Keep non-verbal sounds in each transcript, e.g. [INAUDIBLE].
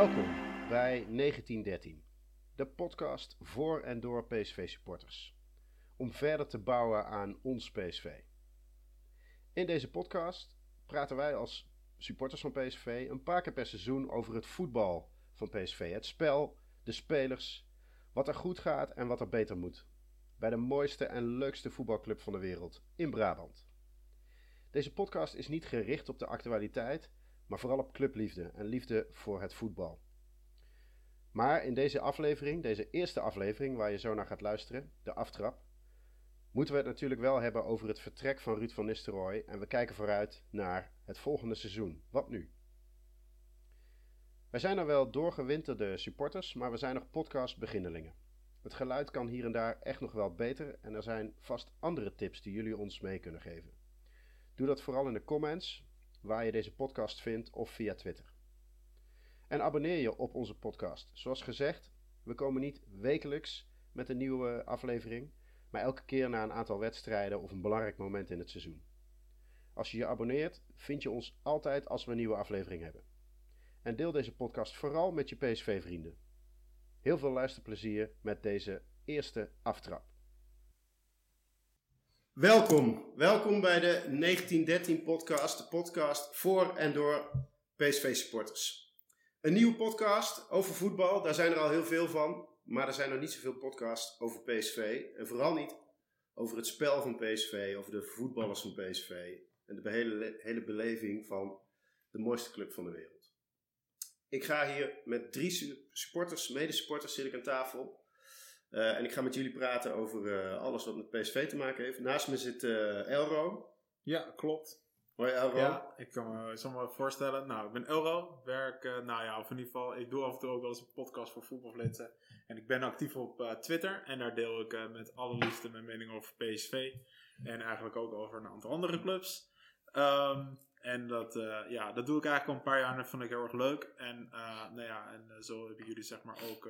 Welkom bij 1913, de podcast voor en door PSV-supporters. Om verder te bouwen aan ons PSV. In deze podcast praten wij als supporters van PSV een paar keer per seizoen over het voetbal van PSV. Het spel, de spelers, wat er goed gaat en wat er beter moet. Bij de mooiste en leukste voetbalclub van de wereld, in Brabant. Deze podcast is niet gericht op de actualiteit, maar vooral op clubliefde en liefde voor het voetbal. Maar in deze aflevering, deze eerste aflevering waar je zo naar gaat luisteren, de aftrap, moeten we het natuurlijk wel hebben over het vertrek van Ruud van Nistelrooy en we kijken vooruit naar het volgende seizoen. Wat nu? Wij zijn er wel doorgewinterde supporters, maar we zijn nog podcastbeginnelingen. Het geluid kan hier en daar echt nog wel beter en er zijn vast andere tips die jullie ons mee kunnen geven. Doe dat vooral in de comments, waar je deze podcast vindt of via Twitter. En abonneer je op onze podcast. Zoals gezegd, we komen niet wekelijks met een nieuwe aflevering, maar elke keer na een aantal wedstrijden of een belangrijk moment in het seizoen. Als je je abonneert, vind je ons altijd als we een nieuwe aflevering hebben. En deel deze podcast vooral met je PSV-vrienden. Heel veel luisterplezier met deze eerste aftrap. Welkom, welkom bij de 1913 podcast, de podcast voor en door PSV-supporters. Een nieuwe podcast over voetbal, daar zijn er al heel veel van, maar er zijn nog niet zoveel podcasts over PSV. En vooral niet over het spel van PSV, over de voetballers van PSV en de hele, hele beleving van de mooiste club van de wereld. Ik ga hier met drie supporters, medesupporters, zit ik aan tafel. Uh, en ik ga met jullie praten over uh, alles wat met PSV te maken heeft. Naast me zit uh, Elro. Ja, klopt. Hoi Elro. Ja, ik kan me, zal me voorstellen. Nou, ik ben Elro. Werk, nou ja, of in ieder geval, ik doe af en toe ook wel eens een podcast voor voetbalflitsen. En ik ben actief op Twitter. En daar deel ik met alle liefde mijn mening over PSV. En eigenlijk ook over een aantal andere clubs. Um, en dat, ja, dat doe ik eigenlijk al een paar jaar en dat vond ik heel erg leuk. En, nou ja, en zo hebben jullie zeg maar ook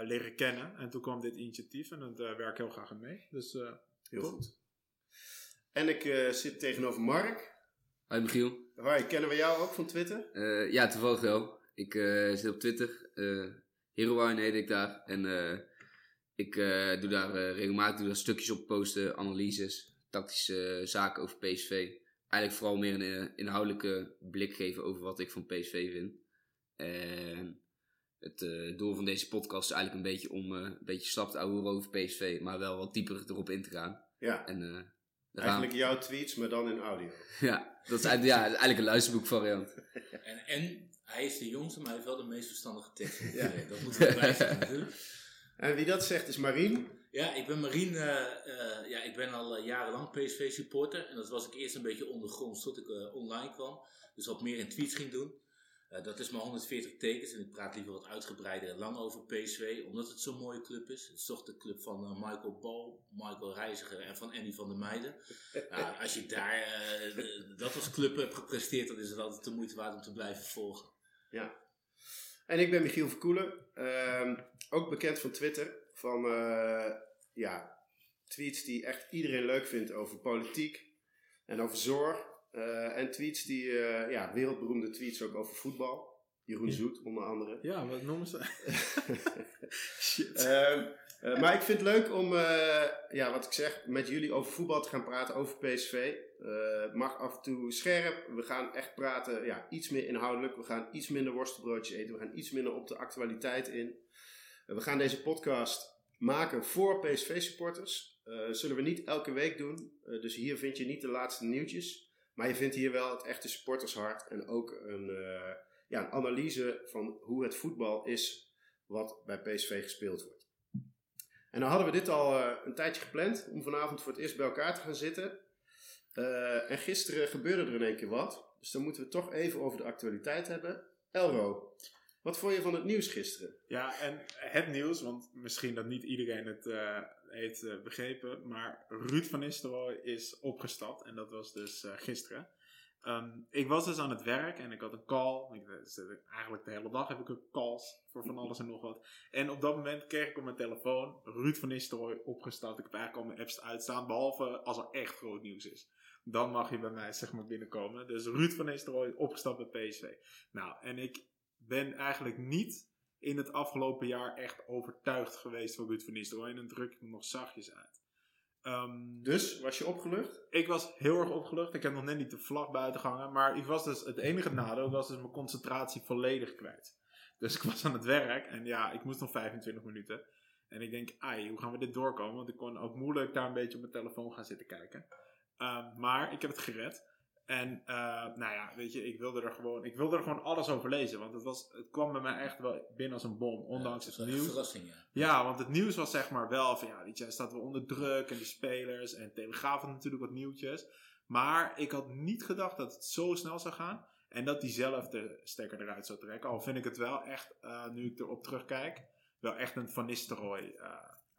leren kennen. En toen kwam dit initiatief en dat uh, werk heel graag aan mee. Dus uh, heel goed. En ik zit tegenover Mark. Hoi Michiel. Hoi, kennen we jou ook van Twitter? ja, toevallig wel. Ik zit op Twitter. Uh, Heroine heet ik daar. En ik doe daar regelmatig doe daar stukjes op posten, analyses, tactische zaken over PSV. Eigenlijk vooral meer een inhoudelijke blik geven over wat ik van PSV vind. En het uh, doel van deze podcast is eigenlijk een beetje om uh, een beetje slap te ouwen over PSV, maar wel wat dieper erop in te gaan. Ja. En, uh, eigenlijk jouw tweets, maar dan in audio. [LAUGHS] ja, dat is eigenlijk, ja, eigenlijk een luisterboekvariant. [LAUGHS] en, en hij is de jongste, maar hij heeft wel de meest verstandige tekst. [LAUGHS] ja. Dat moet we erbij zeggen natuurlijk. En wie dat zegt is Marien. Ja, ik ben Marien. ja, ik ben al jarenlang PSV supporter. En dat was ik eerst een beetje ondergronds tot ik online kwam. Dus wat meer in tweets ging doen. Uh, dat is maar 140 tekens en ik praat liever wat uitgebreider en lang over PSV, omdat het zo'n mooie club is. Het is toch de club van uh, Michael Bal, Michael Reiziger en van Andy van der Meijden. [LAUGHS] nou, als je daar uh, dat als club hebt gepresteerd, dan is het altijd de moeite waard om te blijven volgen. Ja. En ik ben Michiel Verkoelen, ehm, ook bekend van Twitter, van ja, tweets die echt iedereen leuk vindt over politiek en over zorg. Uh, en tweets die, uh, ja, wereldberoemde tweets ook over voetbal. Jeroen ja. Zoet, onder andere. Ja, wat noemen ze? [LAUGHS] Shit. Uh, maar ik vind het leuk om, ja, wat ik zeg, met jullie over voetbal te gaan praten, over PSV. het mag af en toe scherp. We gaan echt praten, ja, iets meer inhoudelijk. We gaan iets minder worstenbroodjes eten. We gaan iets minder op de actualiteit in. we gaan deze podcast maken voor PSV-supporters. zullen we niet elke week doen. dus hier vind je niet de laatste nieuwtjes. Maar je vindt hier wel het echte supportershart en ook een, uh, ja, een analyse van hoe het voetbal is wat bij PSV gespeeld wordt. En dan hadden we dit al uh, een tijdje gepland om vanavond voor het eerst bij elkaar te gaan zitten. Uh, en gisteren gebeurde er in één keer wat. Dus dan moeten we toch even over de actualiteit hebben. Elro, wat vond je van het nieuws gisteren? Ja, en het nieuws, want misschien dat niet iedereen het uh, heeft uh, begrepen, maar Ruud van Nistelrooy is opgestapt en dat was dus uh, gisteren. Um, ik was dus aan het werk en ik had een call. Ik, eigenlijk de hele dag heb ik ook calls voor van alles en nog wat. En op dat moment kreeg ik op mijn telefoon Ruud van Nistelrooy opgestapt. Ik heb eigenlijk al mijn apps uitstaan, behalve als er echt groot nieuws is. Dan mag je bij mij zeg maar binnenkomen. Dus Ruud van Nistelrooy opgestapt bij PSV. Nou, en ik ben eigenlijk niet in het afgelopen jaar echt overtuigd geweest van Ruud van Nistelrooy. En dan druk ik me nog zachtjes uit. Ehm, Dus, was je opgelucht? ik was heel erg opgelucht. Ik heb nog net niet de vlag buiten gehangen. Maar ik was dus, het enige nadeel was dus mijn concentratie volledig kwijt. Dus ik was aan het werk en ja, ik moest nog 25 minuten. En ik denk, ai, hoe gaan we dit doorkomen? Want ik kon ook moeilijk daar een beetje op mijn telefoon gaan zitten kijken. Ehm, maar ik heb het gered. En eh, nou ja, weet je, ik wilde er gewoon, ik wilde er gewoon alles over lezen. Want het, was, het kwam bij mij echt wel binnen als een bom, ondanks het nieuws. verrassing, ja. Ja, want het nieuws was zeg maar wel van ja, weet je, hij staat wel onder druk en die spelers en Telegraaf had natuurlijk wat nieuwtjes. Maar ik had niet gedacht dat het zo snel zou gaan en dat hij zelf de stekker eruit zou trekken. Al vind ik het wel echt, eh, nu ik erop terugkijk, wel echt een Van Nistelrooy eh,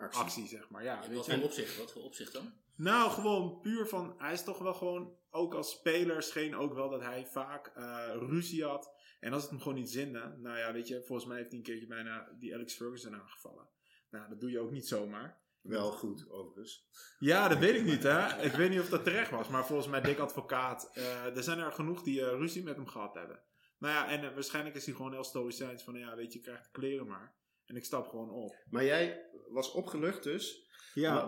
Actie. actie zeg maar. Ja, weet wat je. voor opzicht? Wat voor opzicht dan? Nou, gewoon puur van, hij is toch wel gewoon, ook als speler scheen ook wel dat hij vaak eh, ruzie had. En als het hem gewoon niet zinde, nou ja, weet je, volgens mij heeft hij een keertje bijna die Alex Ferguson aangevallen. Nou, dat doe je ook niet zomaar. Wel goed, overigens. Ja, dat weet ik niet, hè. Ik weet niet of dat terecht was, maar volgens mij dik advocaat. eh, er zijn er genoeg die eh, ruzie met hem gehad hebben. Nou ja, en waarschijnlijk is hij gewoon heel stoïcijns van, ja, weet je, je krijgt de kleren maar. En ik stap gewoon op. Maar jij was opgelucht dus.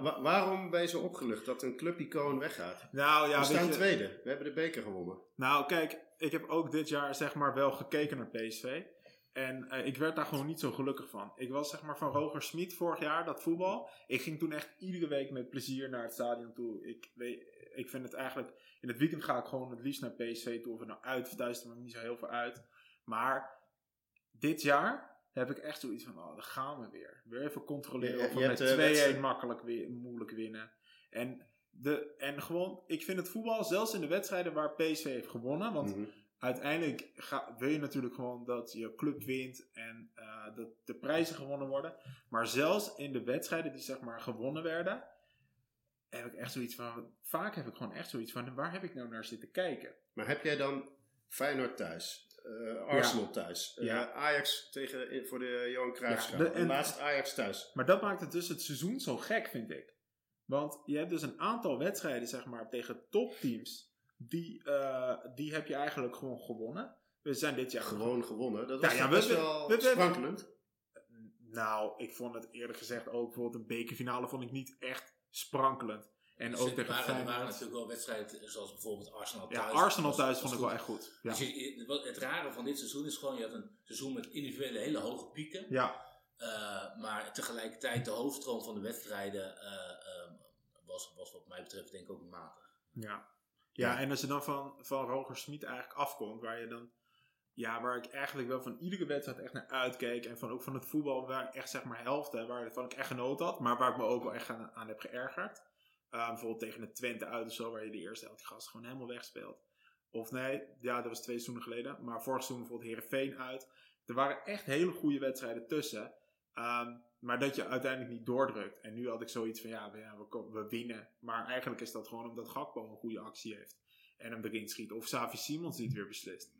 Wa- waarom ben je zo opgelucht dat een clubicoon weggaat? nou ja, we staan je, tweede. We hebben de beker gewonnen. Nou, kijk, ik heb ook dit jaar zeg maar wel gekeken naar PSV. En eh, ik werd daar gewoon niet zo gelukkig van. Ik was zeg maar van Roger Smit vorig jaar, dat voetbal. Ik ging toen echt iedere week met plezier naar het stadion toe. Ik, weet, ik vind het eigenlijk... In het weekend ga ik gewoon het liefst naar PSV toe. Of het nou uit of thuis, maakt niet zo heel veel uit. Maar dit jaar heb ik echt zoiets van, oh, dan gaan we weer. Weer even controleren of we met hebt, 2-1 eh, makkelijk wi- moeilijk winnen. En, de, en gewoon, ik vind het voetbal, zelfs in de wedstrijden waar PSV heeft gewonnen, want Mhm. uiteindelijk ga, wil je natuurlijk gewoon dat je club wint en eh, dat de prijzen gewonnen worden. Maar zelfs in de wedstrijden die zeg maar gewonnen werden, heb ik echt zoiets van, vaak heb ik gewoon echt zoiets van, waar heb ik nou naar zitten kijken? Maar heb jij dan Feyenoord thuis? Eh, Arsenal thuis? eh, Ja. Ajax tegen, in- voor de Johan Cruijffschaal? Ja, de- en- Laatst Ajax thuis. Maar dat maakt het dus het seizoen zo gek, vind ik. Want je hebt dus een aantal wedstrijden, zeg maar, tegen topteams. Die, eh, die heb je eigenlijk gewoon gewonnen. We zijn dit jaar Gewoon gewonnen. Dat Ja, was ja, toch we- best we- wel we- we- sprankelend. Nou, ik vond het eerlijk gezegd ook bijvoorbeeld een bekerfinale vond ik niet echt sprankelend. En Dus ook er tegen waren, er waren natuurlijk wel wedstrijden zoals bijvoorbeeld Arsenal Ja, thuis. Arsenal Was- thuis was vond ik wel echt goed. Ja. Dus je- wat- het rare van dit seizoen is gewoon, je had een seizoen met individuele hele hoge pieken. Ja, Eh, maar tegelijkertijd de hoofdstroom van de wedstrijden eh, eh, was, was wat mij betreft denk ik ook matig. ja. Ja, en als je dan van, van Roger Smit eigenlijk afkomt, waar je dan, ja, waar ik eigenlijk wel van iedere wedstrijd echt naar uitkeek. En van ook van het voetbal, waar ik echt zeg maar helften, waarvan ik echt genoten had, maar waar ik me ook wel echt aan, aan heb geërgerd. Uh, bijvoorbeeld tegen de Twente uit of zo, waar je de eerste helft die gast gewoon helemaal wegspeelt. Of nee, ja, dat was twee seizoenen geleden. Maar vorig seizoen bijvoorbeeld Herenveen uit. Er waren echt hele goede wedstrijden tussen. Um, maar dat je uiteindelijk niet doordrukt. En nu had ik zoiets van, ja, we, ja, we, we, winnen. Maar eigenlijk is dat gewoon omdat Gakpo een goede actie heeft. En hem erin schiet. Of Savi Simons die het weer beslist.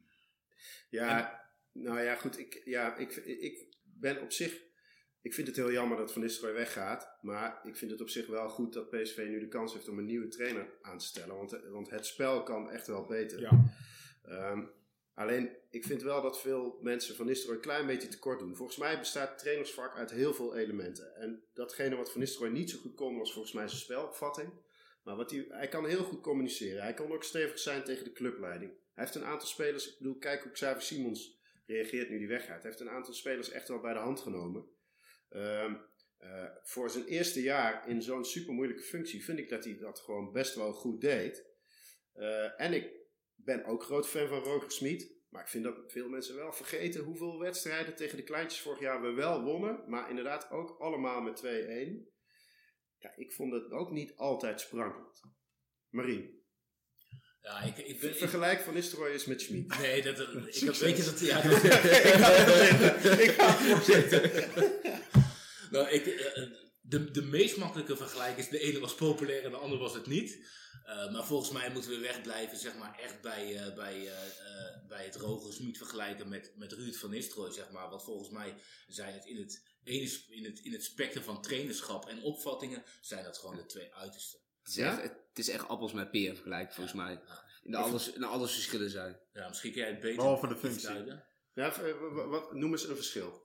Ja, en, nou ja, goed. Ik, ja, ik, ik ben op zich... Ik vind het heel jammer dat Van Nistelrooy weggaat. Maar ik vind het op zich wel goed dat PSV nu de kans heeft om een nieuwe trainer aan te stellen. Want, want het spel kan echt wel beter. Ja. Um, alleen, ik vind wel dat veel mensen Van Nistelrooy een klein beetje tekort doen. Volgens mij bestaat het trainersvak uit heel veel elementen. En datgene wat Van Nistelrooy niet zo goed kon, was volgens mij zijn spelopvatting. Maar wat hij, hij kan heel goed communiceren. Hij kan ook stevig zijn tegen de clubleiding. Hij heeft een aantal spelers, ik bedoel, kijk hoe Xavi Simons reageert nu die weggaat. Hij heeft een aantal spelers echt wel bij de hand genomen. Um, uh, voor zijn eerste jaar in zo'n super moeilijke functie vind ik dat hij dat gewoon best wel goed deed. Uh, en ik ben ook groot fan van Roger Smit. Maar ik vind dat veel mensen wel vergeten hoeveel wedstrijden tegen de kleintjes vorig jaar we wel wonnen. Maar inderdaad ook allemaal met 2-1. Ja, ik vond het ook niet altijd sprankelend. Marien. Ja, ik, ik ben, Vergelijk van Nistelrooy is met Schmid. Nee, dat, ik heb, weet je dat... Ja, dat, [LAUGHS] ik ga het zitten. [LAUGHS] nou, ik, de, de meest makkelijke vergelijking is de ene was populair en de andere was het niet. Uh, maar volgens mij moeten we wegblijven, zeg maar, echt bij, uh, bij, uh, bij het Roger Smit vergelijken met, met Ruud van Nistelrooy, zeg maar. Want volgens mij zijn het in het, in het, in het spectrum van trainerschap en opvattingen, zijn dat gewoon de twee uitersten. Het is, echt, het is echt appels met peren vergelijken, volgens ja. mij. In de alles, in alles verschillen zijn. Ja, misschien kun jij het beter Behalve de functie. Ja, eh, wat, noem eens een verschil.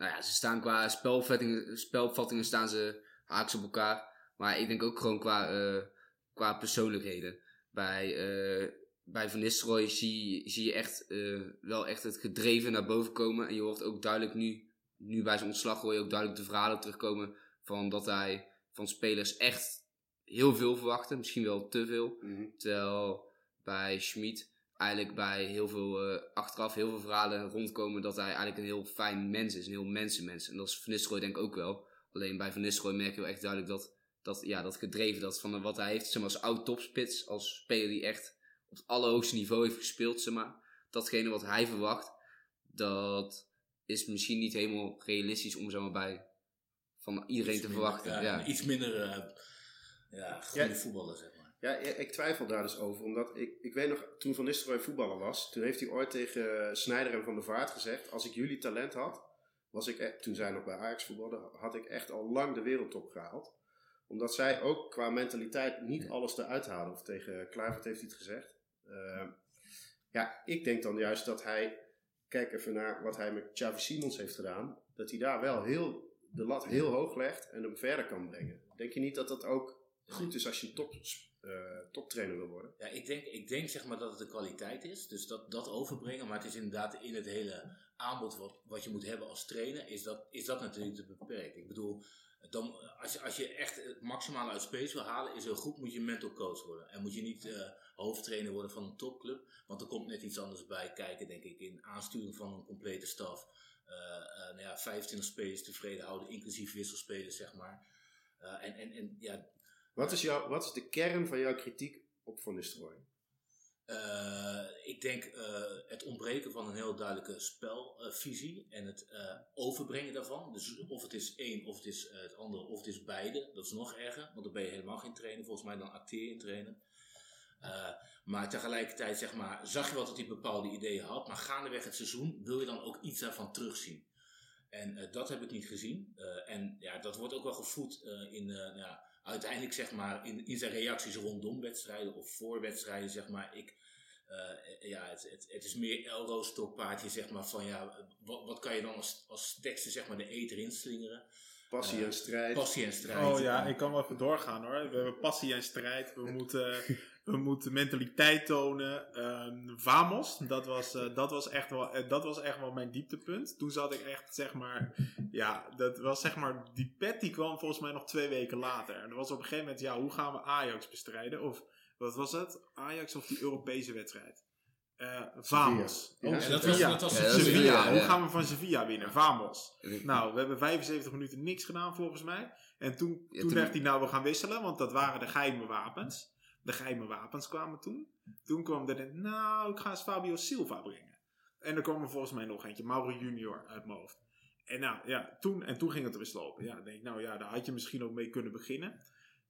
Nou ja, ze staan qua spelopvattingen, staan ze haaks op elkaar. Maar ik denk ook gewoon qua, eh, qua persoonlijkheden. Bij, eh, bij Van Nistelrooy zie, zie je echt, eh, wel echt het gedreven naar boven komen. En je hoort ook duidelijk nu, nu bij zijn ontslag hoor je ook duidelijk de verhalen terugkomen. Van dat hij van spelers echt heel veel verwachtte. Misschien wel te veel. Terwijl bij Schmid eigenlijk bij heel veel, eh, achteraf heel veel verhalen rondkomen dat hij eigenlijk een heel fijn mens is. Een heel mensenmens. En dat is Van Nistelrooy denk ik ook wel. Alleen bij Van Nistelrooy merk je wel echt duidelijk dat, dat, ja, dat gedreven, dat van wat hij heeft, zeg maar als oud topspits, als speler die echt op het allerhoogste niveau heeft gespeeld, zeg maar. Datgene wat hij verwacht, dat is misschien niet helemaal realistisch om zeg maar bij van iedereen Iets te minder, verwachten. Ja, Ja, Iets minder eh, ja, goede Ja. voetballer, zeg maar. Ja, ik twijfel daar dus over. Omdat ik, ik weet nog, toen Van Nistelrooy voetballer was, toen heeft hij ooit tegen Snijder en Van der Vaart gezegd: Als ik jullie talent had, was ik, e- toen zij nog bij Ajax voetbalden, had ik echt al lang de wereldtop gehaald. Omdat zij ook qua mentaliteit niet alles eruit halen. Of tegen Kluivert heeft hij het gezegd. Eh, ja, ik denk dan juist dat hij, kijk even naar wat hij met Xavi Simons heeft gedaan, dat hij daar wel heel, de lat heel hoog legt en hem verder kan brengen. Denk je niet dat dat ook goed is als je top, eh, toptrainer wil worden? Ja, ik denk, ik denk zeg maar dat het de kwaliteit is. Dus dat, dat overbrengen. Maar het is inderdaad in het hele aanbod wat, wat je moet hebben als trainer, is dat, is dat natuurlijk te beperkt. Ik bedoel, dan, als, je, als je echt het maximale uit space wil halen, is heel goed, moet je mental coach worden. En moet je niet eh, hoofdtrainer worden van een topclub. Want er komt net iets anders bij kijken, denk ik, in aansturing van een complete staf. Eh, nou ja, 25 spelers tevreden houden, inclusief wisselspelers, zeg maar. En, en, en ja, Wat is, jouw, wat is de kern van jouw kritiek op Van Nistelrooy? Eh, ik denk eh, het ontbreken van een heel duidelijke spelvisie en het eh, overbrengen daarvan. Dus of het is één, of het is het andere, of het is beide. Dat is nog erger, want dan ben je helemaal geen trainer. Volgens mij dan acteer je een trainer. Maar tegelijkertijd zeg maar, zag je wel dat hij bepaalde ideeën had. Maar gaandeweg het seizoen wil je dan ook iets daarvan terugzien. En dat heb ik niet gezien. En ja, dat wordt ook wel gevoed in, ja, uiteindelijk zeg maar, in, in zijn reacties rondom wedstrijden of voor wedstrijden. Zeg maar, ik, eh, ja, het, het, het is meer Elro-stokpaardje zeg maar, van ja, wat, wat kan je dan als, als teksten zeg maar, de eter inslingeren? Passie Eh, en strijd. Passie en strijd. Oh ja, ik kan wel even doorgaan hoor. We hebben passie en strijd. We moeten, [LAUGHS] we moeten mentaliteit tonen. Ehm, vamos, dat was, eh, dat, was echt wel, eh, dat was echt wel mijn dieptepunt. Toen zat ik echt, zeg maar, ja, dat was zeg maar, die pet die kwam volgens mij nog twee weken later. En er was op een gegeven moment, ja, hoe gaan we Ajax bestrijden? Of, wat was het? Ajax of die Europese wedstrijd? Eh vamos. Ja, Oh, ja, dat was- Sevilla. dat was Ja, dat Sevilla. Sevilla, Hoe ja. gaan we van Sevilla winnen? Vamos. Nou, we hebben 75 minuten niks gedaan volgens mij. En toen, Ja, toen toen- dacht hij, nou we gaan wisselen, want dat waren de geheime wapens. De geheime wapens kwamen toen. Toen kwam er nou ik ga eens Fabio Silva brengen. En er kwam er volgens mij nog eentje, Mauro Junior uit mijn hoofd. En nou ja, toen, en toen ging het er eens lopen. Ja, ik denk nou ja, daar had je misschien ook mee kunnen beginnen.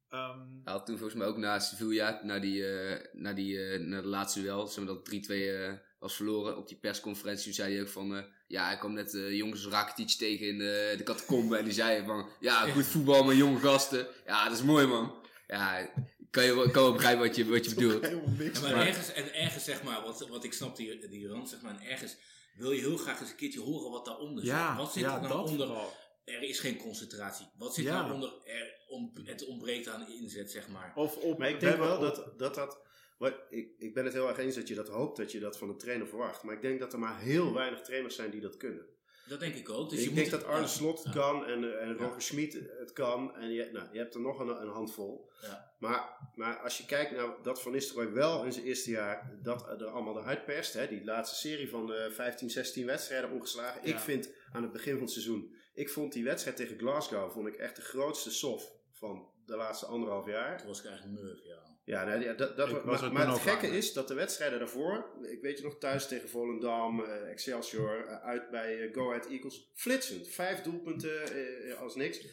Ehm, Hij had toen volgens mij ook na Sevilla, na, die, eh, na, die, eh, na de laatste duel, zeg maar dat 3-2 eh, was verloren, op die persconferentie toen zei hij ook van, ja, hij kwam net jongens Rakitic tegen in de, de catacombe en die zei van, ja, [LAUGHS] goed voetbal met jonge gasten. Ja, dat is mooi man. Ja, kan je wel, kan wel begrijpen wat je, wat je bedoelt. helemaal niks. Ja, maar Maar- ergens, en ergens zeg maar, wat, wat ik snap die, die rand, zeg maar, en ergens wil je heel graag eens een keertje horen wat daaronder zit. Ja, wat zit ja er nou onder? vooral. Er is geen concentratie. Wat zit Ja. nou onder? Er, om, het ontbreekt aan inzet, zeg maar. Of op, Maar ik denk wel op- dat dat. dat wat, ik, ik ben het heel erg eens dat je dat hoopt, dat je dat van de trainer verwacht. Maar ik denk dat er maar heel weinig trainers zijn die dat kunnen. Dat denk ik ook. Dus ik je denk moet dat Arne. Slot het kan en, eh, en. Roger Schmid het kan. En je, nou, je hebt er nog een, een handvol. Ja. Maar, maar als je kijkt naar dat Van Nistelrooy wel in zijn eerste jaar dat er allemaal eruit perst. Hè, die laatste serie van eh 15, 16 wedstrijden ongeslagen. Ik vind aan het begin van het seizoen. Ik vond die wedstrijd tegen Glasgow vond ik echt de grootste sof van de laatste anderhalf jaar. Toen was ik eigenlijk Murph, ja. Ja, nee, ja, dat, dat, Ik was maar, het gekke aan, is dat de wedstrijden daarvoor, ik weet je nog thuis tegen Volendam, eh, Excelsior, eh, uit bij eh, Go Ahead Eagles, flitsend. Vijf doelpunten eh, als niks.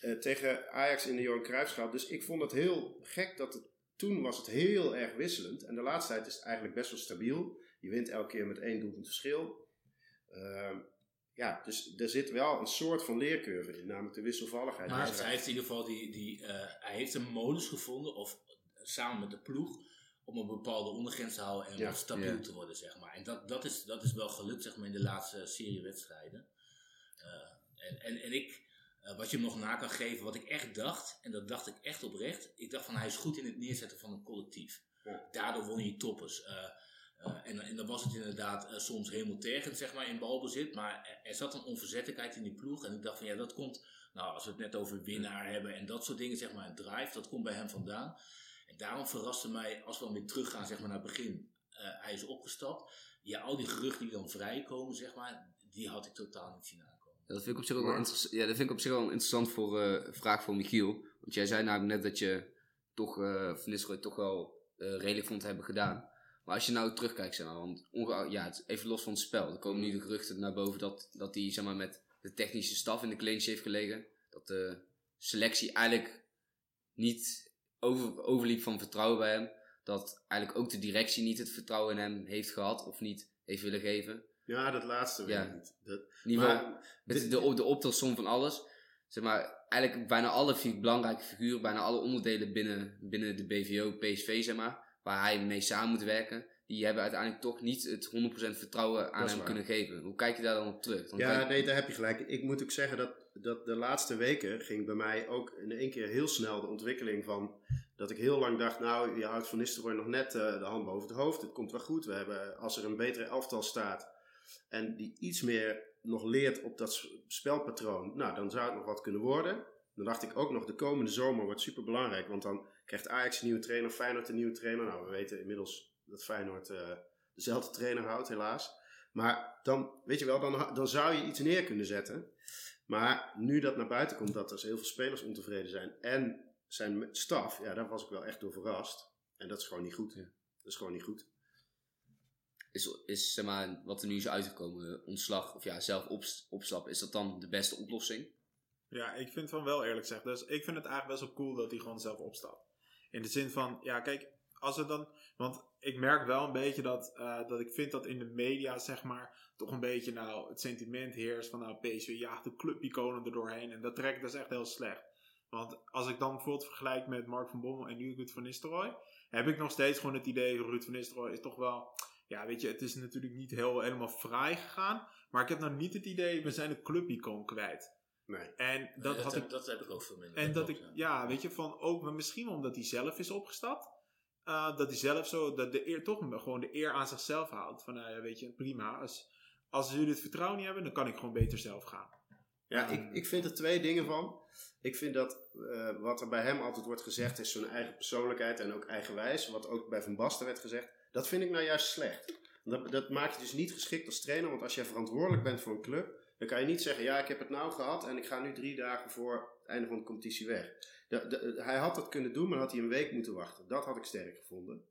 Eh, tegen Ajax in de Johan Cruijffschap. Dus ik vond het heel gek dat het, toen was het heel erg wisselend. En de laatste tijd is het eigenlijk best wel stabiel. Je wint elke keer met één doelpunt verschil. Ehm, ja, dus er zit wel een soort van leercurve in, namelijk de wisselvalligheid. Maar hij heeft in ieder geval die, die, eh, hij heeft een modus gevonden, of samen met de ploeg, om een bepaalde ondergrens te houden en Ja. wat stabiel Ja. te worden, zeg maar. En dat, dat, is, dat is wel gelukt, zeg maar, in de laatste serie wedstrijden. Eh, en, en, en ik, eh, wat je hem nog na kan geven, wat ik echt dacht, en dat dacht ik echt oprecht, ik dacht van hij is goed in het neerzetten van een collectief. Ja. Daardoor won je toppers. Eh, en, en dan was het inderdaad soms hemeltergend, zeg maar, in balbezit. Maar er, er zat een onverzettelijkheid in die ploeg. En ik dacht van ja, dat komt, nou, als we het net over winnaar hebben en dat soort dingen, zeg maar, een drive, dat komt bij hem vandaan. En daarom verraste mij, als we dan weer teruggaan, zeg maar, naar het begin. eh, hij is opgestapt. Ja, al die geruchten die dan vrijkomen, zeg maar, die had ik totaal niet zien aankomen. Ja, dat vind ik op zich ook wel interessant. Ja, dat vind ik op zich wel een interessant voor, eh, vraag voor Michiel. Want jij zei namelijk net dat je toch eh Van Nistelrooy toch wel redelijk vond hebben gedaan. Maar als je nou terugkijkt, zeg maar, want ja, het is even los van het spel. Er komen nu de geruchten naar boven dat, dat hij zeg maar, met de technische staf in de clinch heeft gelegen. Dat de selectie eigenlijk niet over, overliep van vertrouwen bij hem. Dat eigenlijk ook de directie niet het vertrouwen in hem heeft gehad of niet heeft willen geven. Ja, dat laatste weet Ja. ik niet. Dat, maar, dit- de, de optelsom van alles. Zeg maar, eigenlijk bijna alle belangrijke figuren, bijna alle onderdelen binnen, binnen de BVO, PSV, zeg maar, waar hij mee samen moet werken, die hebben uiteindelijk toch niet het 100% vertrouwen aan hem waar. kunnen geven. Hoe kijk je daar dan op terug? Dan Ja, nee, daar heb je gelijk. Ik moet ook zeggen dat, dat de laatste weken ging bij mij ook in één keer heel snel de ontwikkeling van dat ik heel lang dacht, nou, je houdt Van Nistelrooy nog net eh, de hand boven het hoofd. Het komt wel goed. We hebben, als er een betere elftal staat en die iets meer nog leert op dat spelpatroon, nou, dan zou het nog wat kunnen worden. Dan dacht ik ook nog, de komende zomer wordt super belangrijk, want dan krijgt Ajax een nieuwe trainer, Feyenoord een nieuwe trainer. Nou, we weten inmiddels dat Feyenoord eh, dezelfde trainer houdt, helaas. Maar dan, weet je wel, dan, dan zou je iets neer kunnen zetten. Maar nu dat naar buiten komt dat er heel veel spelers ontevreden zijn en zijn staf, ja, daar was ik wel echt door verrast. En dat is gewoon niet goed. Ja. Dat is gewoon niet goed. is, is zeg maar, wat er nu is uitgekomen, ontslag of ja, zelf ops- opstappen, is dat dan de beste oplossing? Ja, ik vind van wel eerlijk gezegd. Dus ik vind het eigenlijk best wel cool dat hij gewoon zelf opstapt. In de zin van, ja kijk, als het dan... Want ik merk wel een beetje dat, eh, dat ik vind dat in de media, zeg maar, toch een beetje nou het sentiment heerst van nou PSV jaagt de clubiconen er doorheen. En dat trekt dus echt heel slecht. Want als ik dan bijvoorbeeld vergelijk met Mark van Bommel en nu Ruud van Nistelrooy, heb ik nog steeds gewoon het idee, Ruud van Nistelrooy is toch wel... Ja, weet je, het is natuurlijk niet heel, helemaal fraai gegaan. Maar ik heb nou niet het idee, we zijn de clubicoon kwijt. Nee. En dat dat, had heb, ik dat heb ik ook veel minder. en dat ik, ja. ja, weet je, van ook maar misschien wel omdat hij zelf is opgestapt. Eh, dat hij zelf zo, dat de eer, toch gewoon de eer aan zichzelf houdt. Van, nou ja, weet je, prima. Als, als jullie het vertrouwen niet hebben, dan kan ik gewoon beter zelf gaan. Ja, ik, ik vind er twee dingen van. Ik vind dat eh, wat er bij hem altijd wordt gezegd is zo'n eigen persoonlijkheid en ook eigenwijs. Wat ook bij Van Basten werd gezegd. Dat vind ik nou juist slecht. Dat, dat maakt je dus niet geschikt als trainer. Want als jij verantwoordelijk bent voor een club, dan kan je niet zeggen: Ja, ik heb het nou gehad en ik ga nu drie dagen voor het einde van de competitie weg. De- de- hij had dat kunnen doen, maar dan had hij een week moeten wachten. Dat had ik sterk gevonden.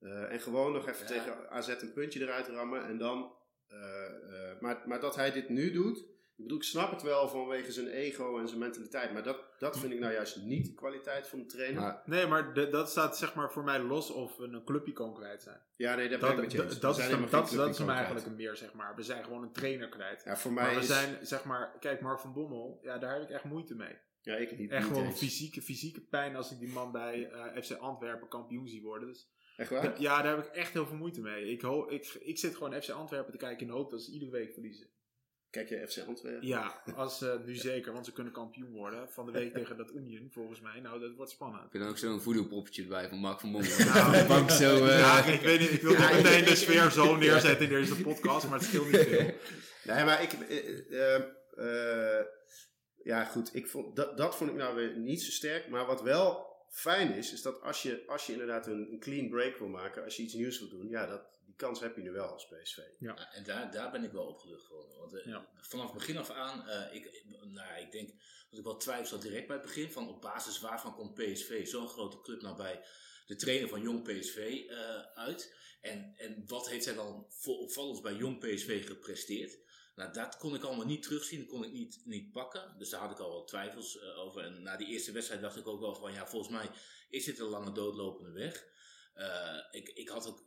Eh, en gewoon nog even Ja. tegen AZ een puntje eruit rammen en dan. eh, eh, maar, maar dat hij dit nu doet. Ik bedoel, ik snap het wel vanwege zijn ego en zijn mentaliteit. Maar dat, dat vind ik nou juist niet de kwaliteit van de trainer. Maar Nee, maar de- dat staat zeg maar voor mij los of we een clubicoon kwijt zijn. ja, nee, ben Dat, ik met je dat, eens. dat is, hem, dat, dat is hem eigenlijk kwijt. een meer, zeg maar. We zijn gewoon een trainer kwijt. Ja, voor mij Maar we is... zijn, zeg maar, kijk, Mark van Bommel, ja, daar heb ik echt moeite mee. Ja, ik niet. Echt niet gewoon eens. fysieke, fysieke pijn als ik die man bij eh, FC Antwerpen kampioen zie worden. Dus Echt waar? Ja, daar heb ik echt heel veel moeite mee. Ik, ho- ik, ik zit gewoon FC Antwerpen te kijken in de hoop dat ze iedere week verliezen. Kijk je FC Antwerpen? Ja, [LAUGHS] als, eh, nu zeker, want ze kunnen kampioen worden. Van de week tegen dat Union, volgens mij. Nou, dat wordt spannend. heb je dan ook zo'n voodoo-poppetje erbij van Mark van Bommel? [LAUGHS] Nou, bank zo, eh, ja, ik weet niet, ik wil Ja, niet meteen de sfeer zo [LAUGHS] neerzetten in deze podcast, maar het scheelt niet veel. Nee, maar ik... eh, eh, eh, ja, goed. Ik vond, dat, dat vond ik nou weer niet zo sterk. Maar wat wel fijn is, is dat als je, als je inderdaad een, een clean break wil maken, als je iets nieuws wil doen, ja, dat, die kans heb je nu wel als PSV. Ja, en daar, daar ben ik wel opgelucht geworden. Want eh, Ja. vanaf het begin af aan, eh, ik, ik- nou, ik denk dat ik wel twijfel direct bij het begin. Van op basis waarvan komt PSV, zo'n grote club, nou bij de trainer van Jong PSV eh, uit. En, en wat heeft hij dan voor opvallends bij Jong PSV gepresteerd? Nou, dat kon ik allemaal niet terugzien, dat kon ik niet, niet pakken. Dus daar had ik al wat twijfels over. En na die eerste wedstrijd dacht ik ook wel van, ja, volgens mij is dit een lange doodlopende weg. Eh, ik, ik had ook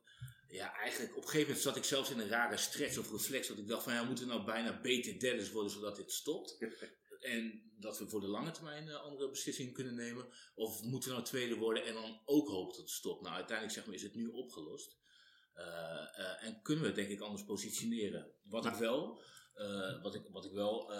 ja, eigenlijk op een gegeven moment zat ik zelfs in een rare stretch of reflex. Dat ik dacht van ja, moeten we nou bijna beter Dennis worden zodat dit stopt? [LAUGHS] en dat we voor de lange termijn eh, andere beslissingen kunnen nemen? Of moeten we nou tweede worden en dan ook hopen dat het stopt? Nou, uiteindelijk zeg maar, is het nu opgelost. Eh, eh, en kunnen we het denk ik anders positioneren. Wat ik wel, wat ik, wat ik wel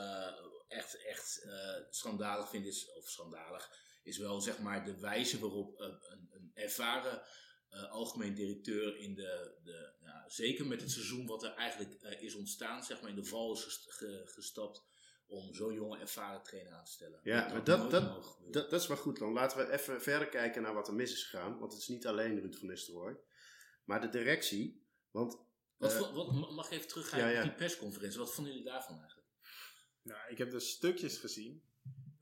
echt, echt schandalig vind is, of schandalig, is wel zeg maar de wijze waarop een, een ervaren eh, algemeen directeur in de, de ja, zeker met het seizoen wat er eigenlijk eh, is ontstaan, zeg maar in de val is gest- ge- gestapt om zo'n jonge ervaren trainer aan te stellen. Ja, maar dat- dat-. Dat, dat is wel goed dan. Laten we even verder kijken naar wat er mis is gegaan. Want het is niet alleen Ruud van Nistelrooy. Maar de directie. Want wat, eh, wat, ma- mag ik even teruggaan ja, ja. op die persconferentie? Wat vonden jullie daarvan eigenlijk? Nou, ik heb de stukjes gezien.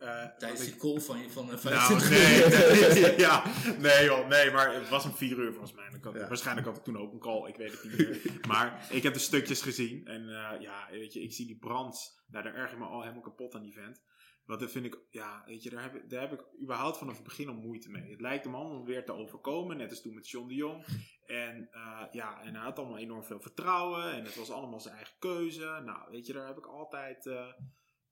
Eh, Tijdens die ik- call van je van eh, Nou, 25 nee, nee, [LAUGHS] [LAUGHS] ja, nee joh, nee, maar het was om vier uur volgens mij. Ik had- Ja. Waarschijnlijk had ik toen ook een call, ik weet het niet meer. [LAUGHS] maar ik heb de stukjes gezien en eh, ja, weet je, ik zie die brands, nou, daar erg ik me al helemaal kapot aan die vent. Want dat vind ik, ja, weet je, daar heb, ik, daar heb ik überhaupt vanaf het begin al moeite mee. Het lijkt hem allemaal weer te overkomen, net als toen met John de Jong. En eh, ja, en hij had allemaal enorm veel vertrouwen en het was allemaal zijn eigen keuze. Nou, weet je, daar heb ik altijd...